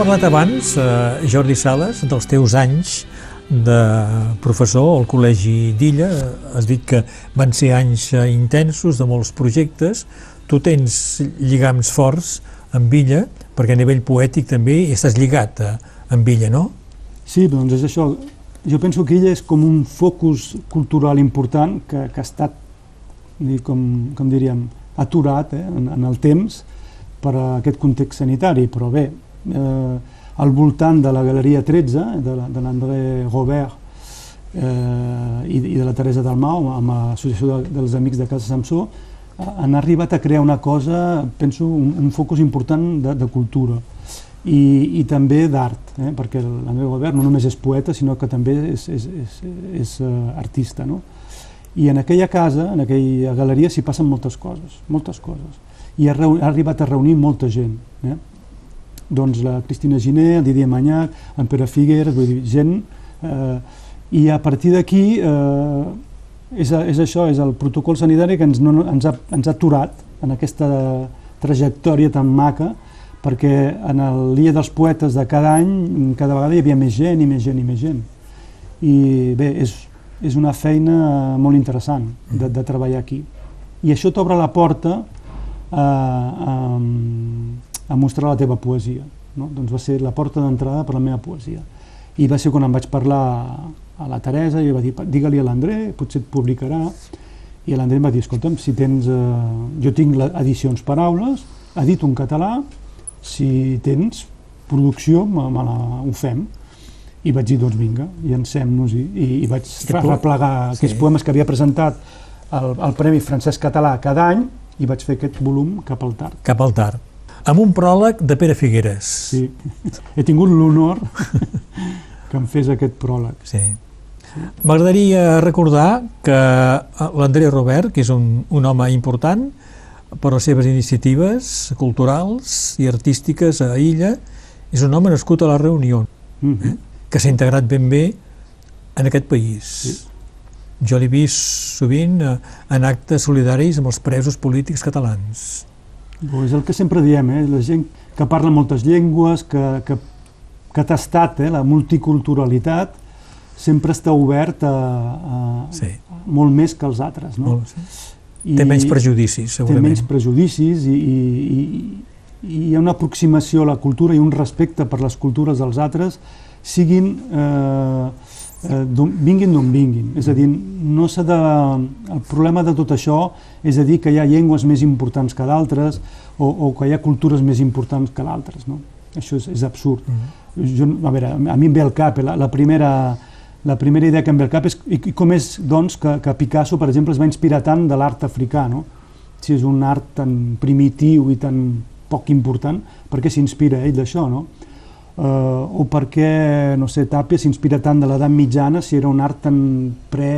B: parlat abans, eh, Jordi Sales, dels teus anys de professor al Col·legi d'Illa. Has dit que van ser anys eh, intensos, de molts projectes. Tu tens lligams forts amb Illa, perquè a nivell poètic també estàs lligat a, amb Illa, no?
C: Sí, doncs és això. Jo penso que ella és com un focus cultural important que, que ha estat, com, com diríem, aturat eh, en, en el temps, per a aquest context sanitari, però bé, eh, al voltant de la Galeria 13, de, la- de l'André Robert eh, i, i de la Teresa Dalmau, amb l'Associació de, dels Amics de Casa Samsó, eh, han arribat a crear una cosa, penso, un, un focus important de, de cultura i, i també d'art, eh? perquè l'André Robert no només és poeta, sinó que també és, és, és, és uh, artista. No? I en aquella casa, en aquella galeria, s'hi passen moltes coses, moltes coses. I ha, ha arribat a reunir molta gent. Eh? Doncs la Cristina Giner, el Didier Manyac, en Pere Figueres, vull dir, gent... Eh, I a partir d'aquí eh, és, és això, és el protocol sanitari que ens, no, ens, ha, ens ha aturat en aquesta trajectòria tan maca perquè en el Dia dels Poetes de cada any cada vegada hi havia més gent i més gent i més gent. I bé, és, és una feina molt interessant de, de treballar aquí. I això t'obre la porta a, a, a mostrar la teva poesia. No? Doncs va ser la porta d'entrada per la meva poesia. I va ser quan em vaig parlar a la Teresa i va dir, digue-li a l'André, potser et publicarà. I l'André em va dir, escolta'm, si tens... Eh, jo tinc edicions paraules, edito en català, si tens producció, me, me la, ho fem. I vaig dir, doncs vinga, llancem-nos-hi. I, I vaig
B: Que po-
C: replegar
B: Sí.
C: aquests poemes que havia presentat al, al Premi Francesc Català cada any i vaig fer aquest volum cap al tard.
B: cap al tard. Amb un pròleg de Pere Figueres.
C: Sí. He tingut l'honor que em fes aquest pròleg.
B: Sí. M'agradaria recordar que l'André Robert, que és un, un home important per les seves iniciatives culturals i artístiques a Illa, és un home nascut a la Reunió,
C: Mm -hmm.
B: que s'ha integrat ben bé en aquest país.
C: Sí.
B: Jo l'he vist sovint eh, en actes solidaris amb els presos polítics catalans.
C: Bo, és el que sempre diem, eh? la gent que parla moltes llengües, que, que, que ha tastat eh? la multiculturalitat, sempre està obert a, a,
B: Sí.
C: a molt més que els altres. No?
B: Molt, sí. Té menys prejudicis,
C: té
B: segurament.
C: menys prejudicis i, i, i, i hi ha una aproximació a la cultura i un respecte per les cultures dels altres, siguin, eh, eh, vinguin d'on vinguin. És a dir, no s'ha de... El problema de tot això és a dir que hi ha llengües més importants que d'altres o, o que hi ha cultures més importants que d'altres. No? Això és, és absurd.
B: Mm.
C: Jo, a veure, a mi em ve al cap, eh, la, la primera la primera idea que em ve al cap és i, com és doncs, que, que Picasso, per exemple, es va inspirar tant de l'art africà, no? si és un art tan primitiu i tan poc important, per què s'inspira ell d'això, no? Uh, o per què, no sé, Tàpia s'inspira tant de l'edat mitjana si era un art tan, pre,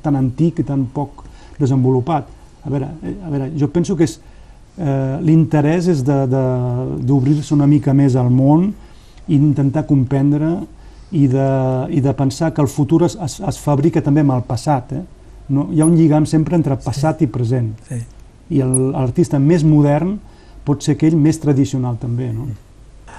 C: tan antic i tan poc desenvolupat. A veure, eh, a veure jo penso que és, eh, l'interès és d'obrir-se una mica més al món i intentar comprendre i de, i de pensar que el futur es, es, es fabrica també amb el passat. Eh? No, hi ha un lligam sempre entre passat i present
B: Sí.
C: i el- l'artista més modern pot ser aquell més tradicional també. No?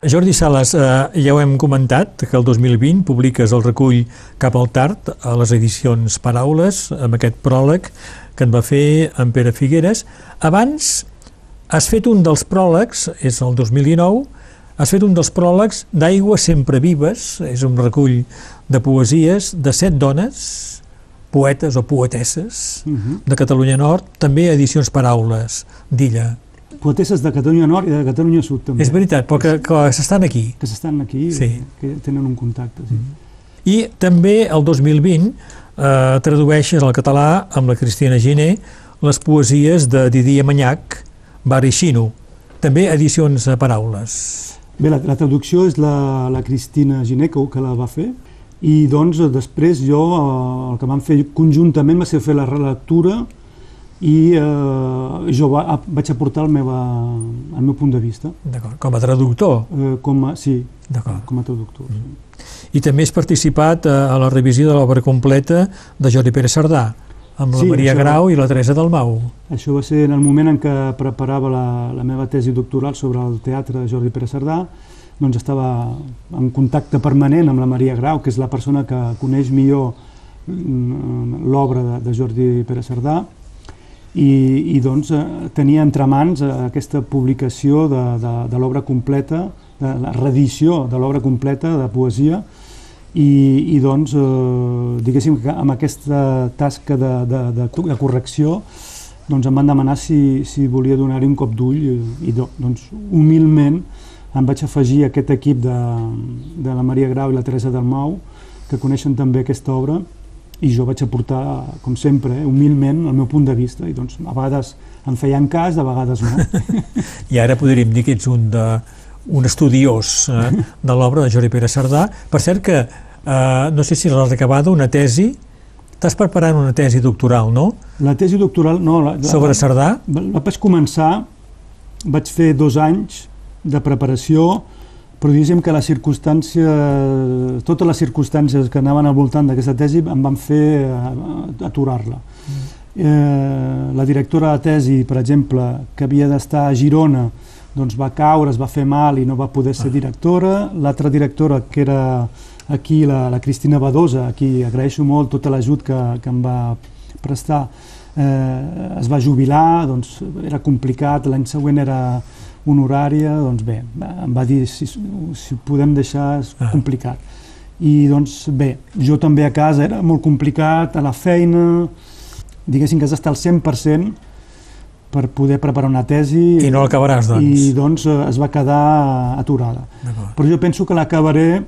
B: Jordi Sales, eh, ja ho hem comentat, que el 2020 publiques el recull Cap al tard a les edicions Paraules, amb aquest pròleg que en va fer en Pere Figueres. Abans has fet un dels pròlegs, és el 2019, has fet un dels pròlegs d'Aigua sempre vives, és un recull de poesies de set dones, poetes o poetesses,
C: Uh -huh.
B: de Catalunya Nord, també edicions Paraules, d'Illa.
C: Poetesses de Catalunya Nord i de Catalunya Sud també,
B: És veritat, però que, que s'estan aquí.
C: que s'estan aquí,
B: Sí.
C: que tenen un contacte. Sí.
B: I també el 2020 eh, tradueixes al català amb la Cristina Giner les poesies de Didier Manyac, Barri Xino, també edicions a paraules.
C: Bé, la, la traducció és la, la Cristina Gineco que la va fer i doncs després jo eh, el que vam fer conjuntament va ser fer la relectura i eh, jo va, vaig aportar el, meva, el meu punt de vista
B: D'acord, com a traductor.
C: eh, com a, sí, com a traductor. Mm.
B: I també has participat eh, a la revisió de l'obra completa de Jordi Pere Sardà, amb la
C: Sí,
B: Maria
C: això-
B: Grau i la Teresa Dalmau.
C: Això va ser en el moment en què preparava la, la meva tesi doctoral sobre el teatre de Jordi Pere Cerdà, doncs estava en contacte permanent amb la Maria Grau, que és la persona que coneix millor mm, l'obra de, de Jordi Pere Cerdà, i, i doncs eh, tenia entre mans eh, aquesta publicació de, de, de l'obra completa, de la reedició de l'obra completa de poesia, i, i doncs, eh, diguéssim que amb aquesta tasca de, de, de, de correcció doncs em van demanar si, si volia donar-hi un cop d'ull. I, i do, doncs humilment em vaig afegir a aquest equip de, de la Maria Grau i la Teresa Dalmau que coneixen també aquesta obra i jo vaig aportar, com sempre, eh, humilment el meu punt de vista i doncs a vegades em feien cas, de vegades no.
B: I ara podríem dir que ets un, de, un estudiós eh, de l'obra de Jordi Pere Cerdà. Per cert que, eh, no sé si l'has acabada, una tesi, estàs preparant una tesi doctoral, no?,
C: La tesi doctoral, no, la, la,
B: sobre Cerdà.
C: la vaig començar, vaig fer dos anys de preparació, però diguéssim que les circumstàncies, totes les circumstàncies que anaven al voltant d'aquesta tesi em van fer eh, aturar-la. Eh, la directora de tesi, per exemple, que havia d'estar a Girona, doncs va caure, es va fer mal i no va poder ser directora. L'altra directora, que era aquí la, la Cristina Badosa, a qui agraeixo molt tot l'ajut que, que em va prestar, eh, es va jubilar, doncs era complicat, l'any següent era honorària, doncs bé, em va dir si, si ho podem deixar és
B: Ah.
C: complicat. I doncs bé, jo també a casa era molt complicat, a la feina, diguéssim que has d'estar al 100% per poder preparar una tesi
B: I no l'acabaràs, doncs.
C: i doncs eh, es va quedar aturada. Però jo penso que l'acabaré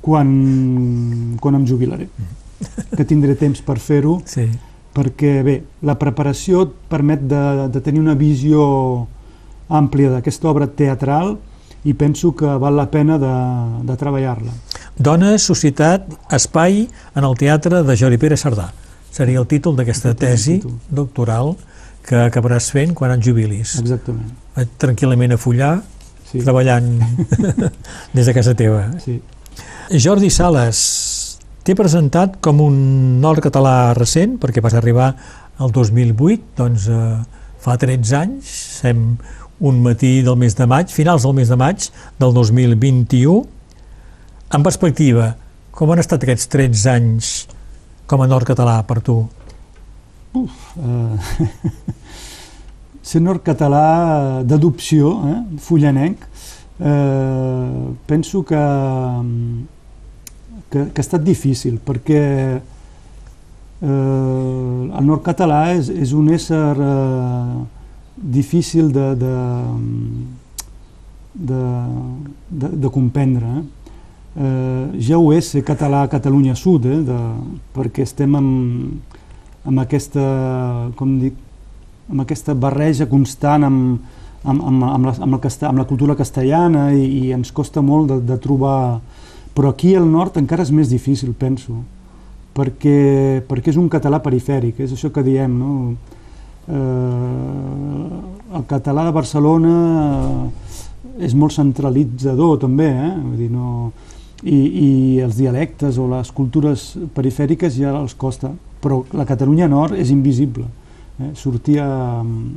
C: quan, quan em jubilaré, que tindré temps per fer-ho,
B: Sí.
C: perquè bé, la preparació et permet de, de tenir una visió àmplia d'aquesta obra teatral i penso que val la pena de, de treballar-la.
B: Dona, societat, espai en el teatre de Jordi Pere Cerdà. Seria el títol d'aquesta
C: el
B: tesi doctoral que acabaràs fent quan et jubilis.
C: Exactament.
B: Tranquil·lament a follar,
C: Sí,
B: treballant des de casa teva.
C: sí.
B: Jordi Sales, t'he presentat com un nord català recent, perquè vas arribar al 2008, doncs eh, fa 13 anys, sem un matí del mes de maig, finals del mes de maig del 2021. En perspectiva, com han estat aquests 13 anys com a nord català per tu?
C: Eh, ser nord-català d'adopció, eh, fullanenc, eh, penso que, que, que ha estat difícil perquè eh, el nord-català és, és un ésser eh, difícil de, de, de, de, de comprendre. Eh? Eh, ja ho és ser català a Catalunya Sud, eh, de, perquè estem amb, amb aquesta, com dic, amb aquesta barreja constant amb, amb, amb, amb, la, amb, el casta, amb la cultura castellana i, i ens costa molt de, de trobar... Però aquí al nord encara és més difícil, penso, perquè, perquè és un català perifèric, és això que diem, no? Eh, el català de Barcelona eh, és molt centralitzador també, eh? Vull dir, no... I, i els dialectes o les cultures perifèriques ja els costa, però la Catalunya Nord és invisible. Eh? Sortia mm,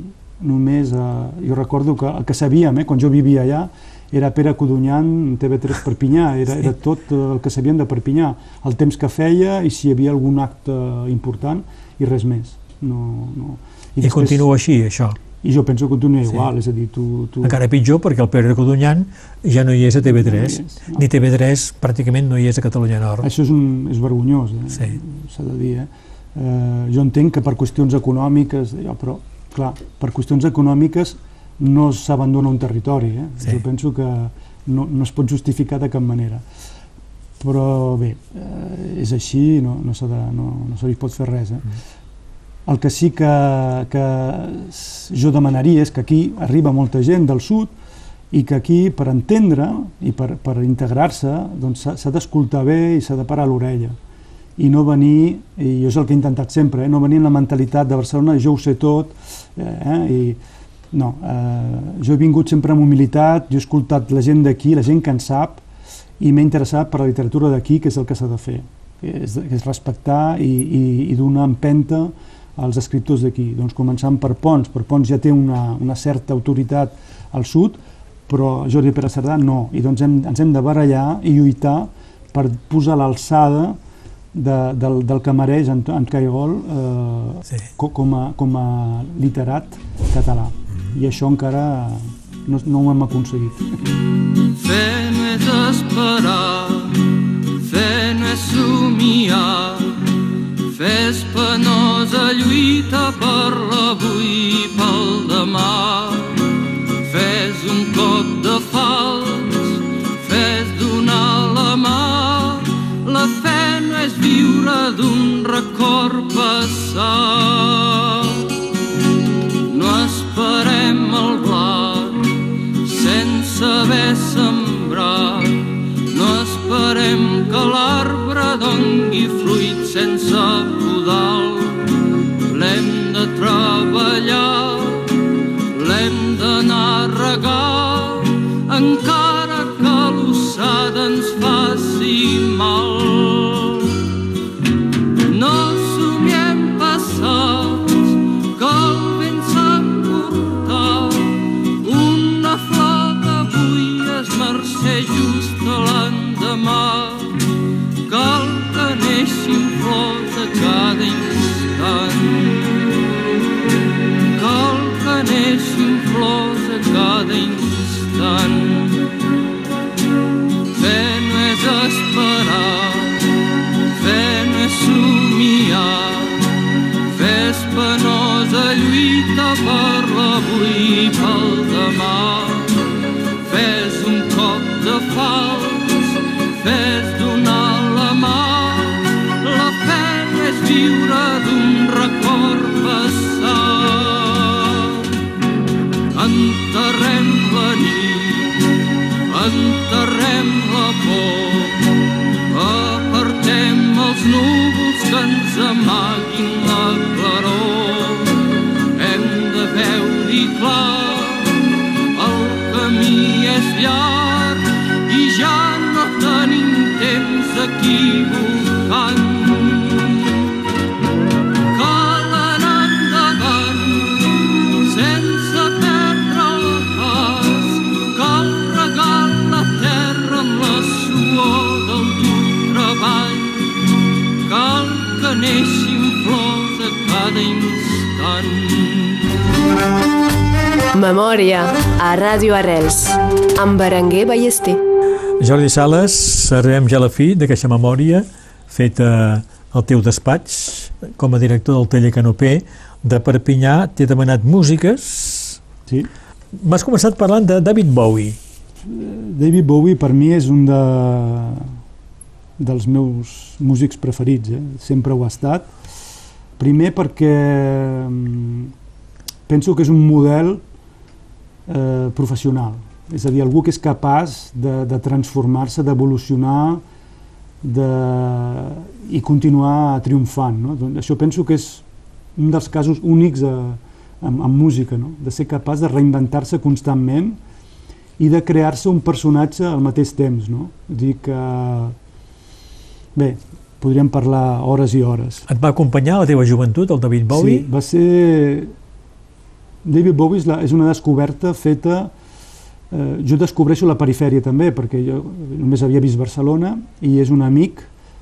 C: només, a... jo recordo que el que sabíem, eh, quan jo vivia allà, era Pere Codonyan, TV3 Perpinyà, era, era tot el que sabien de Perpinyà, el temps que feia i si hi havia algun acte important i res més. No, no.
B: I, I continua així, això.
C: I jo penso que continua
B: Sí.
C: igual, és a dir, tu... tu
B: Encara pitjor perquè el Pere Codonyan ja no hi és a TV3,
C: No hi és, no.
B: ni TV3 pràcticament no hi és a Catalunya Nord.
C: Això és, un, és vergonyós, eh?
B: Sí.
C: s'ha de dir. Eh? Eh, jo entenc que per qüestions econòmiques, allò, però clar, per qüestions econòmiques no s'abandona un territori. Eh?
B: Sí.
C: Jo penso que no, no es pot justificar de cap manera. Però bé, eh, és així, no, no, de, no, no se li pot fer res. Eh?
B: Mm.
C: El que sí que, que jo demanaria és que aquí arriba molta gent del sud i que aquí, per entendre i per, per integrar-se, doncs s'ha d'escoltar bé i s'ha de parar l'orella. I no venir, i jo és el que he intentat sempre, eh, no venir amb la mentalitat de Barcelona, jo ho sé tot, eh, i no, eh, jo he vingut sempre amb humilitat, jo he escoltat la gent d'aquí, la gent que en sap, i m'he interessat per la literatura d'aquí, que és el que s'ha de fer, que és, que és respectar i, i, i donar empenta als escriptors d'aquí. Doncs començant per Pons, per Pons ja té una, una certa autoritat al sud, però Jordi Pere Cerdà no, i doncs hem, ens hem de barallar i lluitar per posar l'alçada de, del, del que mereix en, en Caigol eh,
B: Sí.
C: co- com, a, com a literat català. I això encara no, no ho hem aconseguit.
D: Fe no és esperar, fe no és somiar,
F: Fes penosa lluita per l'avui i pel demà. Fes un cop de fals, fes donar la mà. La fe no és viure d'un record passat. No esperem el blat sense haver esperem que l'arbre dongui fruit sense podal. L'hem de treballar, l'hem d'anar a regar, encara que l'ossada ens faci mal. A
E: Ràdio Arrels amb Berenguer Ballester.
B: Jordi Sales, arribem ja a la fi d'aquesta memòria feta al teu despatx com a director del taller Canopé de Perpinyà. T'he demanat músiques.
C: Sí.
B: M'has començat parlant de David Bowie.
C: David Bowie per mi és un de, dels meus músics preferits, eh? sempre ho ha estat. Primer perquè mm, penso que és un model eh, professional, és a dir, algú que és capaç de, de transformar-se, d'evolucionar de, i continuar triomfant. No? Doncs això penso que és un dels casos únics a, en, en música, no? de ser capaç de reinventar-se constantment i de crear-se un personatge al mateix temps. No? Dir que, bé, podríem parlar hores i hores.
B: Et va acompanyar la teva joventut, el David Bowie?
C: Sí, va ser... David Bowie és, la, és una descoberta feta... Eh, jo descobreixo la perifèria també, perquè jo només havia vist Barcelona i és un amic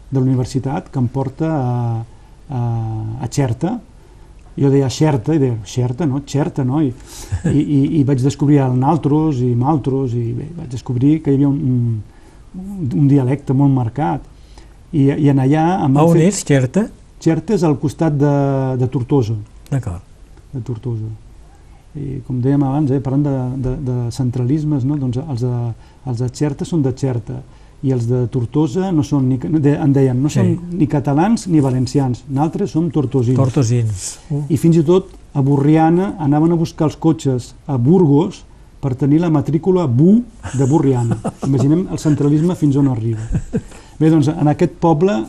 C: de la universitat que em porta a, a, a Xerta. Jo deia Xerta, i deia Xerta, no? Xerta, no? I, i, i, i vaig descobrir el Naltros i Maltros i bé, vaig descobrir que hi havia un, un, un dialecte molt marcat. I, i en allà... Em
B: on
C: fer-
B: és, Xerta?
C: Xerta és al costat de, de Tortosa,
B: D'acord.
C: de Tortosa. I com dèiem abans, eh, parlant de, de, de centralismes, no? doncs els de, els de Xerta són de Xerta i els de Tortosa no són ni, de, en deien, no
B: Sí.
C: són ni catalans ni valencians, nosaltres som tortosins.
B: Tortosins. Uh,
C: I fins i tot a Borriana anaven a buscar els cotxes a Burgos per tenir la matrícula BU de Borriana. Imaginem el centralisme fins on arriba. Bé, doncs en aquest poble,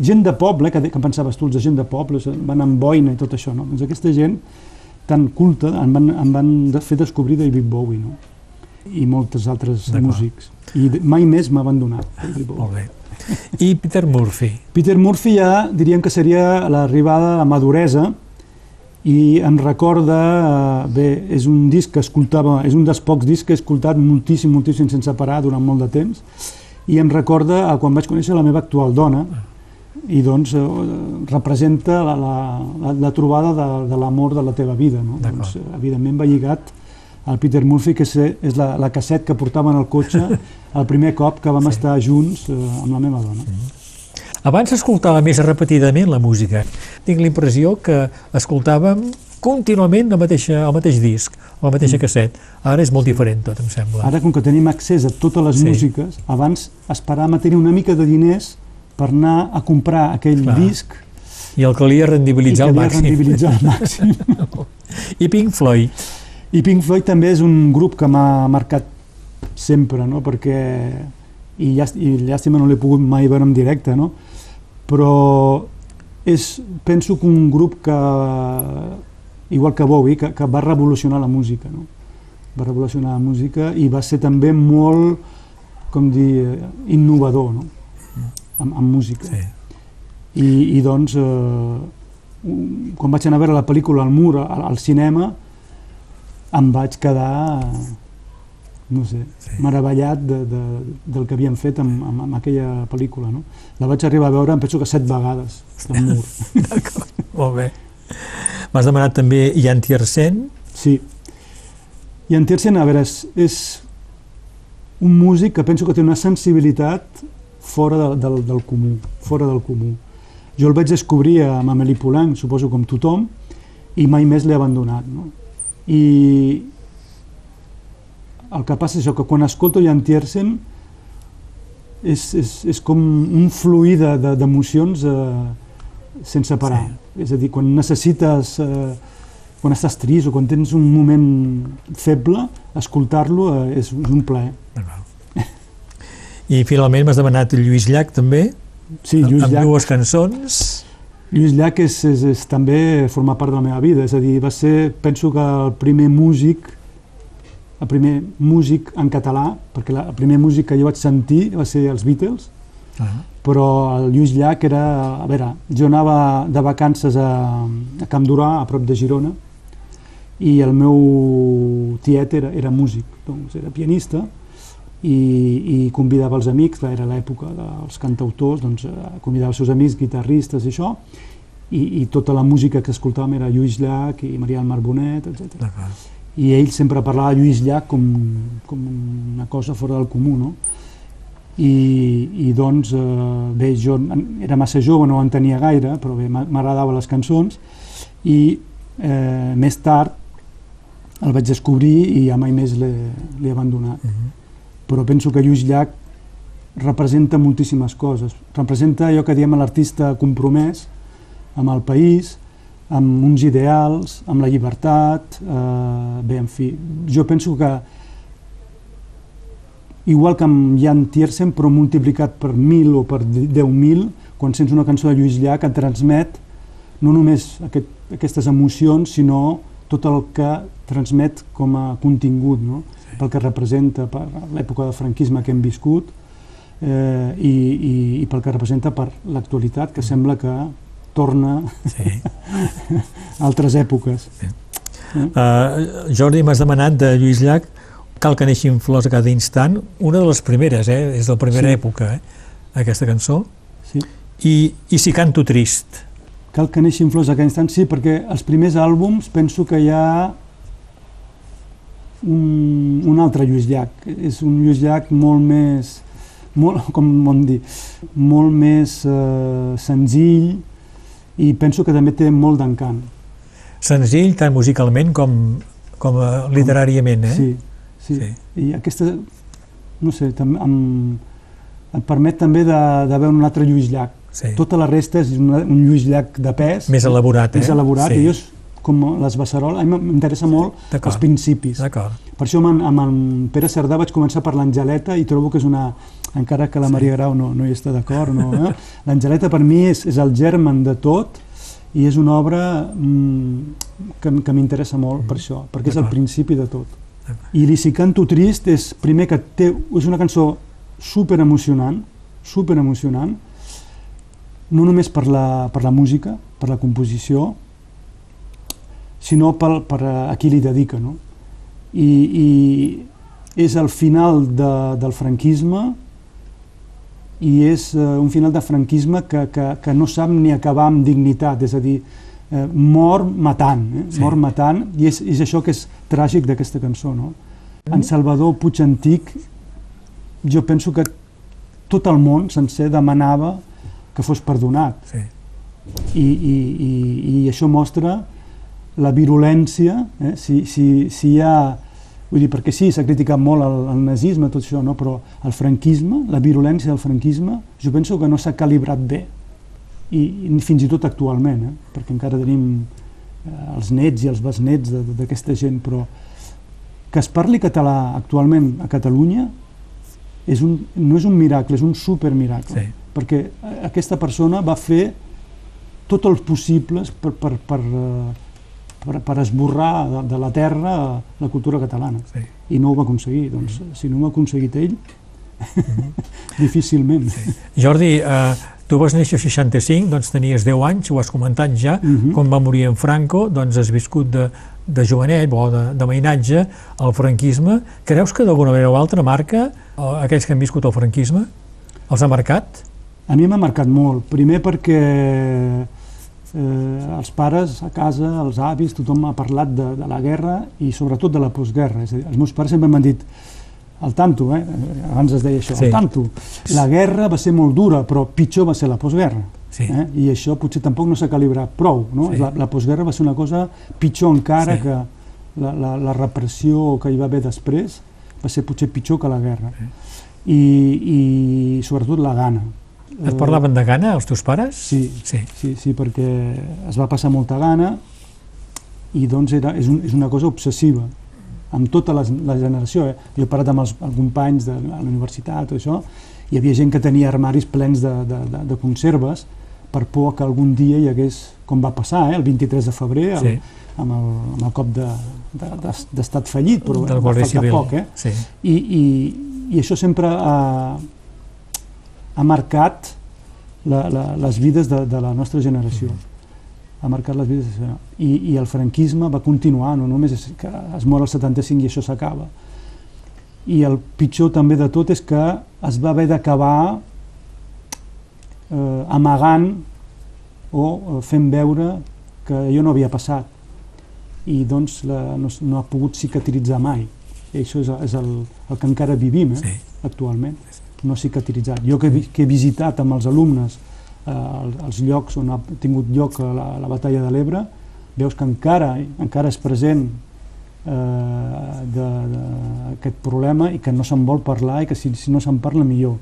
C: gent de poble, que, de- que pensaves tu, els de gent de poble, van amb boina i tot això, no? Doncs aquesta gent tan culta em van, em van fer descobrir David Bowie, no? I moltes altres músics. I mai més m'ha abandonat David Bowie.
B: molt bé. I Peter Murphy.
C: Peter Murphy ja diríem que seria l'arribada a la maduresa i em recorda, eh, bé, és un disc que escoltava, és un dels pocs discs que he escoltat moltíssim, moltíssim sense parar durant molt de temps i em recorda a quan vaig conèixer la meva actual dona i doncs eh, representa la, la, la, la trobada de, de l'amor de la teva vida. No? Doncs, eh, evidentment va lligat al Peter Murphy, que és, és la, la casset que portava en el cotxe el primer cop que vam
B: Sí.
C: estar junts eh, amb la meva dona.
B: Abans s'escoltava més repetidament la música. Tinc la impressió que escoltàvem contínuament el mateix, el mateix disc, la mateixa casset. Ara és molt diferent tot, em sembla.
C: Ara, com que tenim accés a totes les
B: Sí.
C: músiques, abans esperàvem a tenir una mica de diners per anar a comprar aquell
B: Clar.
C: disc
B: I el calia rendibilitzar
C: i
B: al
C: calia
B: màxim.
C: rendibilitzar al màxim.
B: I Pink Floyd.
C: I Pink Floyd també és un grup que m'ha marcat sempre, no? perquè i, llàst i llàstima no l'he pogut mai veure en directe, no? però és, penso que un grup que, igual que Bowie, que, que va revolucionar la música, no? va revolucionar la música i va ser també molt, com dir, innovador no? Amb, amb música.
B: Sí.
C: I, i doncs, eh, quan vaig anar a veure la pel·lícula al mur, al, al cinema, em vaig quedar, no sé,
B: Sí.
C: meravellat de, de, del que havien fet amb, amb, amb aquella pel·lícula. No? La vaig arribar a veure, em penso que set vegades, al mur.
B: D'acord, molt bé. M'has demanat també Jan Tiersen.
C: Sí. En Tiersen, a veure, és, és un músic que penso que té una sensibilitat fora del, del, del comú, fora del comú. Jo el vaig descobrir amb Amélie Poulain, suposo com tothom, i mai més l'he abandonat. No? I el que passa és això, que quan escolto Jan Tiersen és, és, és com un fluir de- de- d'emocions eh, sense parar. Sí. És a dir, quan necessites, eh, quan estàs trist o quan tens un moment feble, escoltar-lo eh, és, és un plaer.
B: I finalment m'has demanat Lluís Llach també,
C: Sí, Lluís
B: amb
C: Llach,
B: dues cançons.
C: Lluís Llach és, és, és també formar part de la meva vida, és a dir, va ser, penso que el primer músic, el primer músic en català, perquè la, el primer músic que jo vaig sentir va ser els Beatles,
B: Ah,
C: però el Lluís Llach era, a veure, jo anava de vacances a, a Camp Durà, a prop de Girona, i el meu tiet era, era músic, doncs era pianista, i, i convidava els amics, era l'època dels cantautors, doncs eh, convidava els seus amics, guitarristes i això, i, i tota la música que escoltàvem era Lluís Llach i Maria del Mar Bonet, etc. I ell sempre parlava de Lluís Llach com, com una cosa fora del comú, no? I, i doncs, eh, bé, jo en- era massa jove, no ho entenia gaire, però bé, m'a- m'agradaven les cançons, i eh, més tard el vaig descobrir i ja mai més l'he abandonat.
B: Mhm.
C: Però penso que Lluís Llach representa moltíssimes coses. Representa allò que diem l'artista compromès amb el país, amb uns ideals, amb la llibertat, eh, bé, en fi, jo penso que igual que amb Jan Tiersen, però multiplicat per 1.000 o per 10.000, quan sents una cançó de Lluís Llach et transmet no només aquest, aquestes emocions, sinó tot el que transmet com a contingut, no? sí. pel que representa per l'època del franquisme que hem viscut eh, i, i, i pel que representa per l'actualitat, que sembla que torna
B: Sí.
C: a altres èpoques.
B: Uh, Jordi, m'has demanat de Lluís Llach Cal que neixin flors a cada instant, una de les primeres, eh? és de la primera
C: Sí.
B: època, eh? aquesta cançó.
C: Sí.
B: I, I si canto trist,
C: Cal que neixin flors a cada instant, sí, perquè els primers àlbums penso que hi ha un, un altre Lluís Llach. És un Lluís Llach molt més, molt, com vam dir, molt més eh, senzill i penso que també té molt d'encant.
B: senzill tant musicalment com, com eh, literàriament, eh?
C: Sí, sí,
B: Sí.
C: I aquesta, no sé, també em, em permet també de, de veure un altre Lluís Llach.
B: Sí.
C: Tota la resta és una, un Lluís Llach de pes,
B: Més elaborat, eh?
C: més elaborat,
B: Sí.
C: i jo és com les Beceroles, a mi m'interessa molt els principis.
B: D'acord.
C: Per això amb, en- amb en Pere Cerdà vaig començar per l'Angeleta i trobo que és una, encara que la Maria Grau no, no hi està d'acord, no, eh? l'Angeleta per mi és, és el germen de tot i és una obra mm, que, que m'interessa molt per això, perquè és el principi de tot. I li si canto trist és primer que té, és una cançó super emocionant, super emocionant, no només per la, per la música, per la composició, sinó pel, per a, a qui li dedica, no? I, i és el final de, del franquisme i és eh, un final de franquisme que, que, que no sap ni acabar amb dignitat, és a dir, eh, mor matant, eh?
B: Sí.
C: mor matant, i és, és això que és tràgic d'aquesta cançó, no? En Salvador Puig Antic, jo penso que tot el món sencer demanava que fos perdonat.
B: Sí.
C: I, i, i, i això mostra la virulència, eh? si, si, si hi ha... Vull dir, perquè sí, s'ha criticat molt el, el nazisme, tot això, no? però el franquisme, la virulència del franquisme, jo penso que no s'ha calibrat bé, i, i fins i tot actualment, eh? perquè encara tenim eh, els nets i els besnets d'aquesta gent, però que es parli català actualment a Catalunya és un, no és un miracle, és un supermiracle,
B: Sí.
C: Perquè aquesta persona va fer tot els possibles per, per, per, eh, per, per esborrar de, de la terra la cultura catalana.
B: Sí.
C: I no ho va aconseguir. Doncs, si no ho ha aconseguit ell, difícilment.
B: Jordi, eh, tu vas néixer al 65, doncs tenies 10 anys, ho has comentat ja,
C: Mhm.
B: quan va morir en Franco, doncs has viscut de, de jovenet o de, de mainatge al franquisme. Creus que d'alguna manera o altra marca eh, aquells que han viscut el franquisme? Els ha marcat?
C: A mi m'ha marcat molt. Primer perquè eh, els pares a casa, els avis, tothom ha parlat de, de la guerra i sobretot de la postguerra. És a dir, els meus pares sempre m'han dit al tanto, eh? abans es deia això,
B: Sí.
C: al tanto. La guerra va ser molt dura, però pitjor va ser la postguerra.
B: Sí.
C: Eh? I això potser tampoc no s'ha calibrat prou. No?
B: Sí.
C: La, la postguerra va ser una cosa pitjor encara
B: Sí.
C: que la, la, la repressió que hi va haver després va ser potser pitjor que la guerra. I, i sobretot la gana.
B: Et
C: Eh,
B: parlaven de gana, els teus pares?
C: Sí,
B: Sí.
C: sí, sí, perquè es va passar molta gana i doncs era, és, un, és una cosa obsessiva amb tota la, la generació. Eh? Jo he parlat amb els, els companys de la universitat, tot això, hi havia gent que tenia armaris plens de, de, de, de conserves per por que algun dia hi hagués, com va passar, eh? el 23 de febrer, el,
B: Sí.
C: amb, el, amb el cop d'estat de, de, d'estat fallit, però
B: Del
C: va faltar
B: Civil.
C: poc. Eh?
B: Sí.
C: I, i, i això sempre ha, ha marcat la, la, les vides de, de la nostra generació. Ha marcat les vides de... I, i el franquisme va continuar, no només és que es mor el 75 i això s'acaba. I el pitjor també de tot és que es va haver d'acabar eh, amagant o eh, fent veure que allò no havia passat. I doncs la, no, no ha pogut cicatritzar mai. I això és, és el, el que encara vivim eh,
B: Sí.
C: actualment no cicatritzat. Jo que, que he visitat amb els alumnes eh, els, els llocs on ha tingut lloc la, la batalla de l'Ebre, veus que encara, encara és present eh, de- de- aquest problema i que no se'n vol parlar i que si, si no se'n parla millor.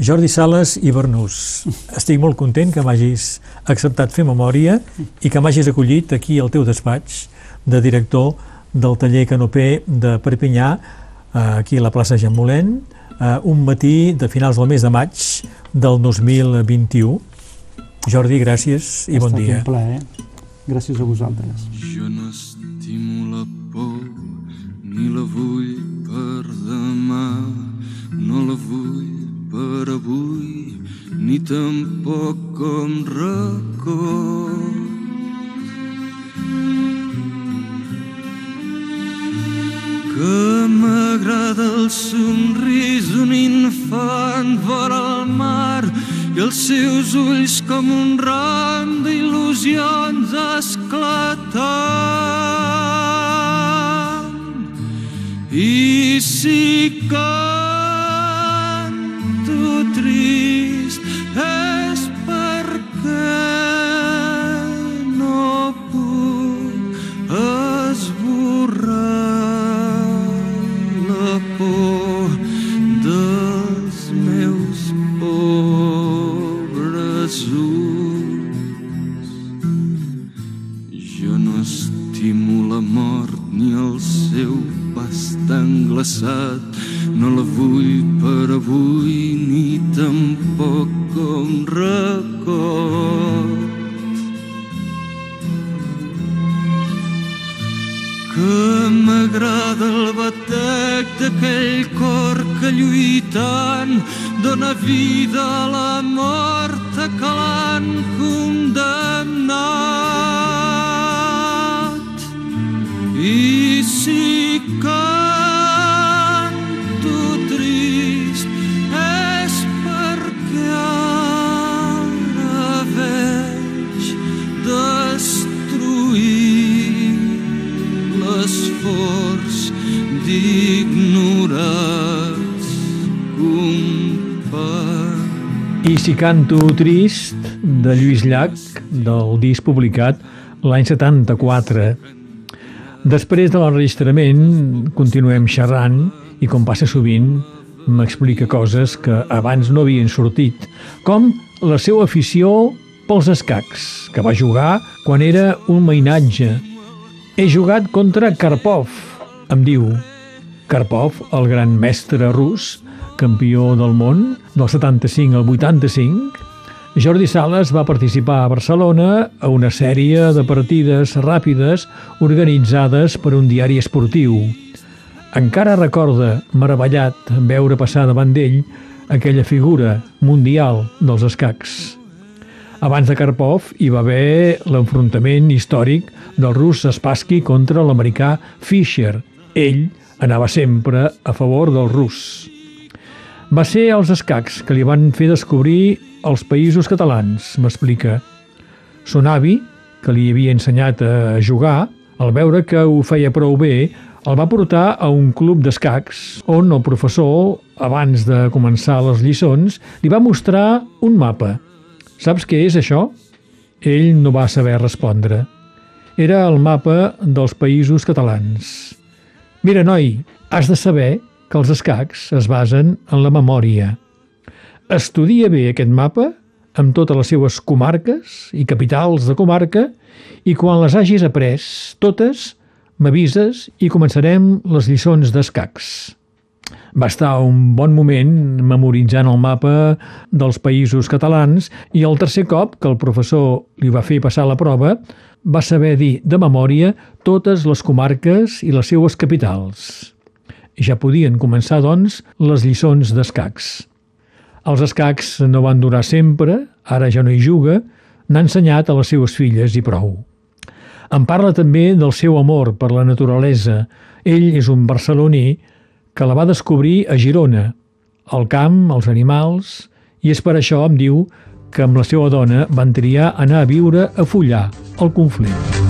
B: Jordi Sales i Bernús, estic molt content que m'hagis acceptat fer memòria i que m'hagis acollit aquí al teu despatx de director del taller Canopé de Perpinyà, aquí a la plaça Jean Molent, eh, un matí de finals del mes de maig del 2021. Jordi, gràcies i
C: ha
B: bon
C: estat
B: dia.
C: un plaer. Gràcies a vosaltres.
F: Jo no estimo la por, ni la vull per demà, no la vull per avui, ni tampoc com record. Que m'agrada el somrís d'un infant vora el mar i els seus ulls com un ram d'il·lusions esclatant. I si canto trist és perquè glaçat. No la vull per avui ni tampoc com record. Que m'agrada el batec d'aquell cor que lluitant dona vida a la mort a que d'ignorats companys.
B: I si canto trist, de Lluís Llach, del disc publicat l'any 74. Després de l'enregistrament, continuem xerrant i, com passa sovint, m'explica coses que abans no havien sortit, com la seva afició pels escacs, que va jugar quan era un mainatge. He jugat contra Karpov, em diu. Karpov, el gran mestre rus, campió del món, del 75 al 85, Jordi Sales va participar a Barcelona a una sèrie de partides ràpides organitzades per un diari esportiu. Encara recorda, meravellat, veure passar davant d'ell aquella figura mundial dels escacs. Abans de Karpov hi va haver l'enfrontament històric del rus Spassky contra l'americà Fischer. Ell anava sempre a favor del rus. Va ser els escacs que li van fer descobrir els països catalans, m'explica. Son avi, que li havia ensenyat a jugar, al veure que ho feia prou bé, el va portar a un club d'escacs on el professor, abans de començar les lliçons, li va mostrar un mapa. Saps què és això? Ell no va saber respondre. Era el mapa dels països catalans. Mira, noi, has de saber que els escacs es basen en la memòria. Estudia bé aquest mapa amb totes les seues comarques i capitals de comarca i quan les hagis après totes, m'avises i començarem les lliçons d'escacs. Va estar un bon moment memoritzant el mapa dels països catalans i el tercer cop que el professor li va fer passar la prova va saber dir de memòria totes les comarques i les seues capitals. Ja podien començar, doncs, les lliçons d'escacs. Els escacs no van durar sempre, ara ja no hi juga, n'ha ensenyat a les seues filles i prou. Em parla també del seu amor per la naturalesa. Ell és un barceloní que la va descobrir a Girona, el camp, els animals, i és per això, em diu, que amb la seva dona van triar anar a viure a Fullà, al Conflent.